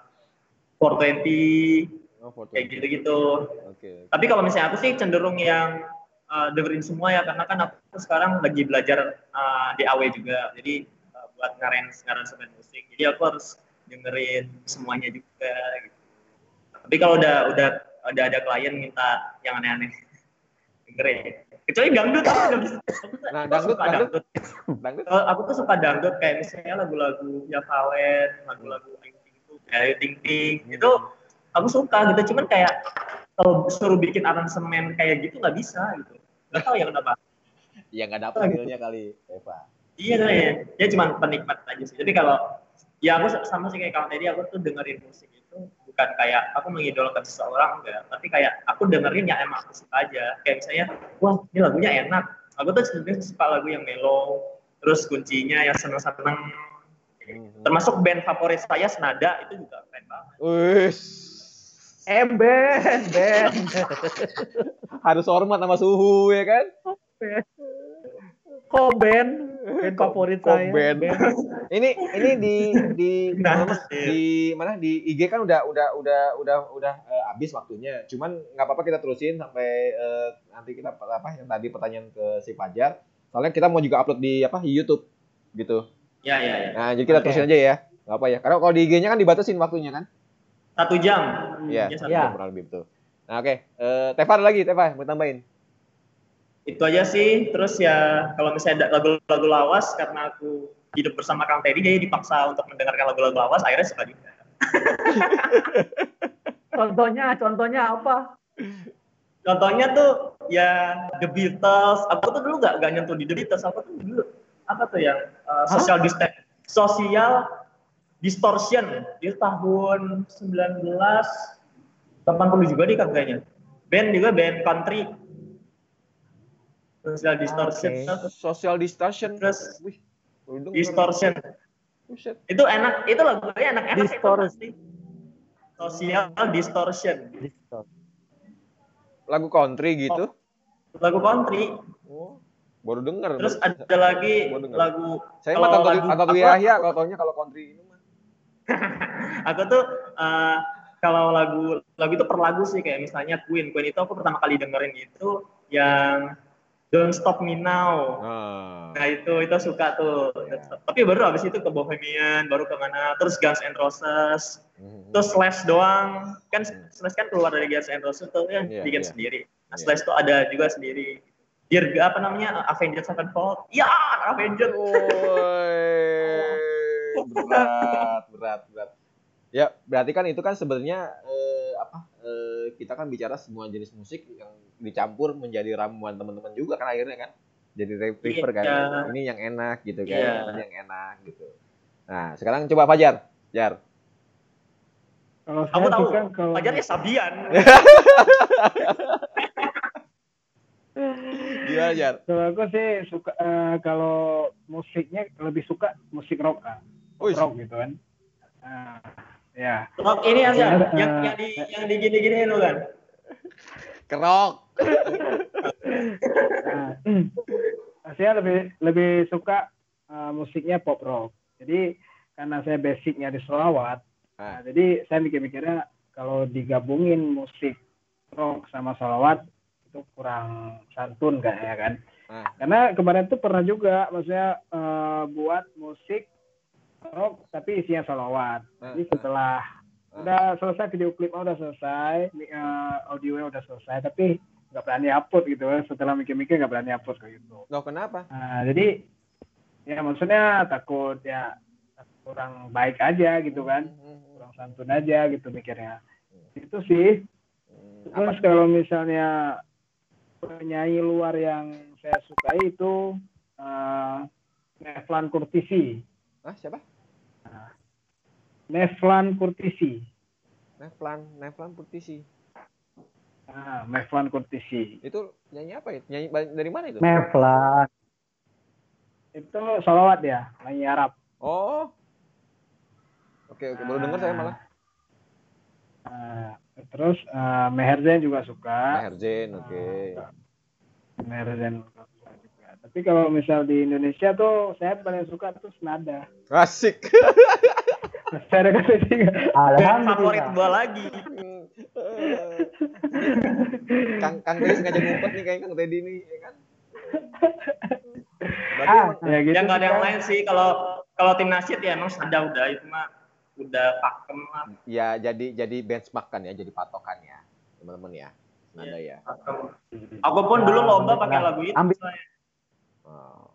[SPEAKER 3] 420,
[SPEAKER 2] Oh, foto.
[SPEAKER 3] kayak gitu-gitu.
[SPEAKER 2] Oke.
[SPEAKER 3] Tapi kalau misalnya aku sih cenderung yang uh, dengerin semua ya, karena kan aku sekarang lagi belajar uh, di AW juga, jadi uh, buat ngarens ngaransemen musik. Jadi aku harus dengerin semuanya juga. Gitu. Tapi kalau udah udah udah ada klien minta yang aneh-aneh, dengerin. Kecuali dangdut, aku nggak bisa. Aku-
[SPEAKER 2] Nah,
[SPEAKER 3] aku
[SPEAKER 2] dangdut,
[SPEAKER 3] suka
[SPEAKER 2] dangdut. Dangdut.
[SPEAKER 3] kalau aku tuh suka dangdut kayak misalnya lagu-lagu Ya Valen, lagu-lagu Ayu Ting Tung, Ayu Ting Ting, itu aku suka gitu. Cuman kayak kalau suruh bikin aransemen kayak gitu nggak bisa gitu. Nggak tahu ya kenapa.
[SPEAKER 2] Ya nggak dapet feelnya kali, Eva.
[SPEAKER 3] Iya kan ya. Ya cuman penikmat aja sih. Tapi kalau ya aku sama sih kayak kawan tadi aku tuh dengerin musik bukan kayak aku mengidolakan seseorang enggak, tapi kayak aku dengerin yang emang aku suka aja. Kayak misalnya, wah ini lagunya enak. Aku tuh sebenarnya suka lagu yang mellow, terus kuncinya yang seneng-seneng.
[SPEAKER 2] Hmm.
[SPEAKER 3] Termasuk band favorit saya Senada itu juga keren banget.
[SPEAKER 6] Ben, Ben.
[SPEAKER 2] Harus hormat sama suhu ya kan?
[SPEAKER 6] Kok Ben? Ben favorit
[SPEAKER 2] Kok
[SPEAKER 6] saya.
[SPEAKER 2] Ben? Ini ini di di
[SPEAKER 3] Nah,
[SPEAKER 2] di mana di IG kan udah udah udah udah udah eh, habis waktunya. Cuman nggak apa-apa kita terusin sampai eh, nanti kita apa yang tadi pertanyaan ke si Fajar. Soalnya kita mau juga upload di apa di YouTube gitu.
[SPEAKER 3] Ya, ya, ya.
[SPEAKER 2] Nah, jadi kita
[SPEAKER 6] Oke.
[SPEAKER 2] terusin aja ya. Nggak apa ya. Karena kalau di IG-nya kan dibatasin waktunya kan?
[SPEAKER 3] Satu jam.
[SPEAKER 2] Iya,
[SPEAKER 3] Ya,
[SPEAKER 2] satu
[SPEAKER 6] Iya.
[SPEAKER 2] jam kurang lebih betul. Nah, oke. Eh, Teva ada lagi, Teva mau tambahin.
[SPEAKER 3] Itu aja sih. Terus ya kalau misalnya ada lagu-lagu lawas karena aku hidup bersama Kang Teddy jadi dipaksa untuk mendengarkan lagu-lagu lawas akhirnya suka juga.
[SPEAKER 6] Contohnya, contohnya apa?
[SPEAKER 3] Contohnya tuh ya The Beatles. Aku tuh dulu gak, gak nyentuh di The Beatles. Aku tuh dulu apa tuh yang uh, social distance, social distortion di tahun 1980 juga deh kayaknya. Band juga band country. Social distortion.
[SPEAKER 6] Oke.
[SPEAKER 2] Social distortion.
[SPEAKER 3] Terus
[SPEAKER 2] Wih, baru
[SPEAKER 3] distortion.
[SPEAKER 2] Buset.
[SPEAKER 3] Itu enak, itu lagunya enak-enak
[SPEAKER 6] Distortion.
[SPEAKER 3] pasti. Social distortion.
[SPEAKER 2] Lagu country gitu.
[SPEAKER 3] Lagu country.
[SPEAKER 2] Oh, baru denger.
[SPEAKER 3] Terus ada lagi
[SPEAKER 2] Baru
[SPEAKER 3] lagu
[SPEAKER 2] Saya mah Tanto
[SPEAKER 3] lagu-
[SPEAKER 2] Tanto
[SPEAKER 3] aku-
[SPEAKER 2] Yahya kalau taunya kalau country ini mah.
[SPEAKER 3] aku tuh eh, kalau lagu lagu itu per lagu sih kayak misalnya Queen Queen itu aku pertama kali dengerin itu yang Don't Stop Me Now.
[SPEAKER 2] Nah.
[SPEAKER 3] nah itu itu suka tuh. Tapi baru abis itu ke Bohemian baru ke mana. Terus Guns N' Roses.
[SPEAKER 2] Mhm.
[SPEAKER 3] terus Slash doang. Kan Slash kan keluar dari Guns N' Roses tuh yang
[SPEAKER 2] Iya,
[SPEAKER 3] bikin
[SPEAKER 2] iya.
[SPEAKER 3] sendiri. Nah
[SPEAKER 2] Iya.
[SPEAKER 3] Slash tuh ada juga sendiri. Dirga apa namanya Avengers Sevenfold. Ya Avengers
[SPEAKER 2] Woi, berat, berat, berat. Ya, berarti kan itu kan sebenarnya eh, apa? eh, kita kan bicara semua jenis musik yang dicampur menjadi ramuan teman-teman juga kan akhirnya kan. Jadi re- prefer kan.
[SPEAKER 3] Iya.
[SPEAKER 2] Ini yang enak gitu kan.
[SPEAKER 3] Iya.
[SPEAKER 2] Ini yang enak gitu. Nah, sekarang coba Fajar. Jar.
[SPEAKER 4] Kalau
[SPEAKER 3] kamu tahu
[SPEAKER 4] suka kalau
[SPEAKER 3] Fajarnya Sabian
[SPEAKER 2] Gimana Jar?
[SPEAKER 4] kalau aku sih suka eh, kalau musiknya lebih suka musik rock
[SPEAKER 2] Wih.
[SPEAKER 4] rock gitu kan. Ah, ya.
[SPEAKER 3] Rock ini aja yang yang di yang di gini-gini lu kan
[SPEAKER 2] Kerok.
[SPEAKER 4] Nah, saya lebih lebih suka eh, musiknya pop rock. Jadi karena saya basicnya di Selawat,
[SPEAKER 2] Ah.
[SPEAKER 4] nah, jadi saya mikir-mikirnya kalau digabungin musik rock sama Selawat itu kurang santun kayaknya kan.
[SPEAKER 2] Ah.
[SPEAKER 4] Karena kemarin tuh pernah juga, maksudnya eh, buat musik Oh, tapi isinya salawat.
[SPEAKER 2] Ah,
[SPEAKER 4] Jadi setelah
[SPEAKER 2] ah.
[SPEAKER 4] udah selesai video klipnya udah selesai, eh, audionya udah selesai, tapi nggak berani upload gitu. Setelah mikir-mikir nggak berani upload kayak gitu.
[SPEAKER 2] Loh, kenapa?
[SPEAKER 4] Nah, jadi ya maksudnya takut ya kurang baik aja gitu kan,
[SPEAKER 2] Hmm,
[SPEAKER 4] kurang santun aja gitu mikirnya. Itu sih.
[SPEAKER 2] hmm.
[SPEAKER 4] Terus kalau misalnya penyanyi luar yang saya sukai itu eh Nevlan Kurtisi.
[SPEAKER 2] Ah, siapa?
[SPEAKER 4] Nevlan Kurtisi.
[SPEAKER 2] Nevlan, Nevlan Putisi.
[SPEAKER 4] Ah, Nevlan Kurtisi.
[SPEAKER 2] Itu nyanyi apa ya? Nyanyi dari mana itu?
[SPEAKER 6] Mevlan.
[SPEAKER 4] Itu salawat ya, nyanyi Arab.
[SPEAKER 2] Oh. Oke, oke, baru dengar saya malah.
[SPEAKER 4] Ah, terus eh, Meher Zain juga suka.
[SPEAKER 2] Maher Zain, oke.
[SPEAKER 4] Meher Zain suka juga. Tapi kalau misal di Indonesia tuh saya paling suka tuh Senada.
[SPEAKER 2] Asik.
[SPEAKER 4] Saya ada tiga.
[SPEAKER 3] Band favorit
[SPEAKER 6] Alhamdulillah.
[SPEAKER 3] gua lagi.
[SPEAKER 2] Kang Kang Teddy sengaja ngumpet nih kayak Kang Teddy nih, ya kan? Berarti
[SPEAKER 4] Ah,
[SPEAKER 2] emang-
[SPEAKER 4] ya gitu.
[SPEAKER 3] Ya nggak ada yang lain sih kalau kalau tim nasyid ya emang ada udah itu mah udah pakem lah.
[SPEAKER 2] ya jadi jadi benchmark kan ya, jadi patokan ya, teman-teman ya. Nada ya.
[SPEAKER 3] Pakem. Aku pun dulu lomba pakai lagu itu.
[SPEAKER 6] Ambil.
[SPEAKER 3] saya.
[SPEAKER 2] Oh.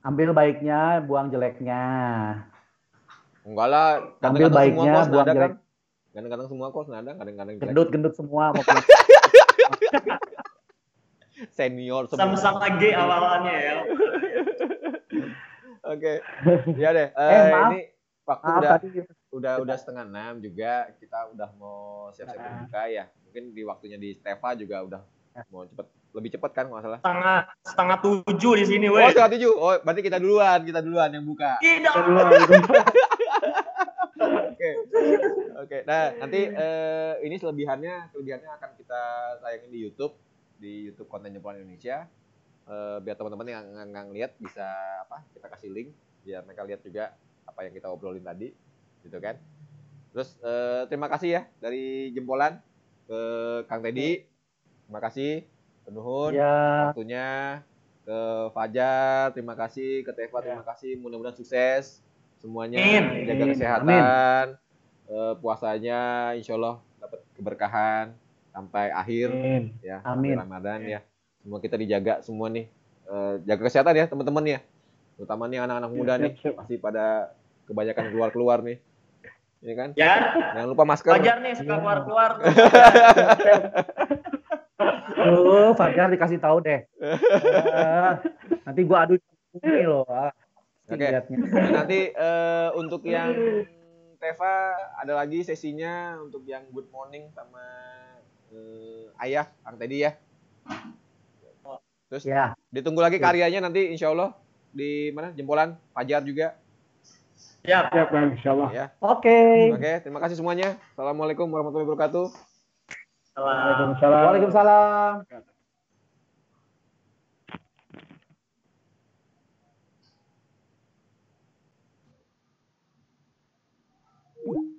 [SPEAKER 6] Ambil baiknya, buang jeleknya.
[SPEAKER 2] Enggak lah,
[SPEAKER 6] Ambil
[SPEAKER 2] semua
[SPEAKER 6] baiknya, buang
[SPEAKER 2] nada
[SPEAKER 6] jelek.
[SPEAKER 2] kan. Kadang-kadang semua kos nada, kadang-kadang jelek.
[SPEAKER 6] Gendut-gendut semua.
[SPEAKER 2] Senior semua.
[SPEAKER 3] Sama-sama G awalannya ya.
[SPEAKER 2] Oke. Ya deh.
[SPEAKER 6] Eh,
[SPEAKER 2] eh,
[SPEAKER 6] maaf.
[SPEAKER 2] ini waktu
[SPEAKER 6] Maaf
[SPEAKER 2] udah
[SPEAKER 6] tadi
[SPEAKER 2] udah udah setengah enam juga kita udah mau siap-siap
[SPEAKER 6] Ah.
[SPEAKER 2] berbuka ya. Mungkin di waktunya di Stefa juga udah mau cepet lebih cepet kan nggak salah.
[SPEAKER 3] Setengah setengah tujuh di sini
[SPEAKER 2] Oh
[SPEAKER 3] weh.
[SPEAKER 2] setengah tujuh. Oh berarti kita duluan, kita duluan yang buka.
[SPEAKER 3] Tidak.
[SPEAKER 2] Oke. Oke. Nah nanti eh, ini selebihannya kelebihannya akan kita tayangin di YouTube di YouTube konten jempolan Indonesia. Eh, biar teman-teman yang nggak- ngeliat bisa apa kita kasih link biar mereka lihat juga apa yang kita obrolin tadi gitu kan? Terus eh, terima kasih ya dari jempolan ke Kang Teddy. Terima kasih ke Nuhun
[SPEAKER 6] Ya,
[SPEAKER 2] waktunya ke Fajar terima kasih ke Teva terima kasih. Mudah-mudahan sukses semuanya
[SPEAKER 3] Amin.
[SPEAKER 2] jaga
[SPEAKER 6] Amin.
[SPEAKER 2] kesehatan Eh, puasanya insya Allah dapat keberkahan sampai akhir
[SPEAKER 4] Amin.
[SPEAKER 2] ya
[SPEAKER 6] Amin.
[SPEAKER 2] sampai Ramadan ya semua kita dijaga semua nih Eh, jaga kesehatan ya teman-teman ya terutama nih anak-anak muda nih
[SPEAKER 4] siap.
[SPEAKER 2] pasti pada kebanyakan keluar-keluar nih ini kan
[SPEAKER 3] Ya,
[SPEAKER 2] jangan lupa masker
[SPEAKER 3] Fajar nih suka keluar-keluar.
[SPEAKER 6] oh, Fajar dikasih tahu deh. Eh, nanti gua adu ini loh.
[SPEAKER 2] Oke. Nah, nanti eh, untuk yang Teva ada lagi sesinya untuk yang good morning sama eh, ayah Kang Teddy ya terus
[SPEAKER 6] Ya,
[SPEAKER 2] ditunggu lagi karyanya nanti insya Allah di mana jempolan Fajar juga
[SPEAKER 3] Ya,
[SPEAKER 4] Siap, Bang, insya Allah.
[SPEAKER 2] ya
[SPEAKER 6] oke.
[SPEAKER 2] oke terima kasih semuanya assalamualaikum warahmatullahi wabarakatuh
[SPEAKER 3] salam.
[SPEAKER 4] Waalaikumsalam.
[SPEAKER 6] Waalaikumsalam.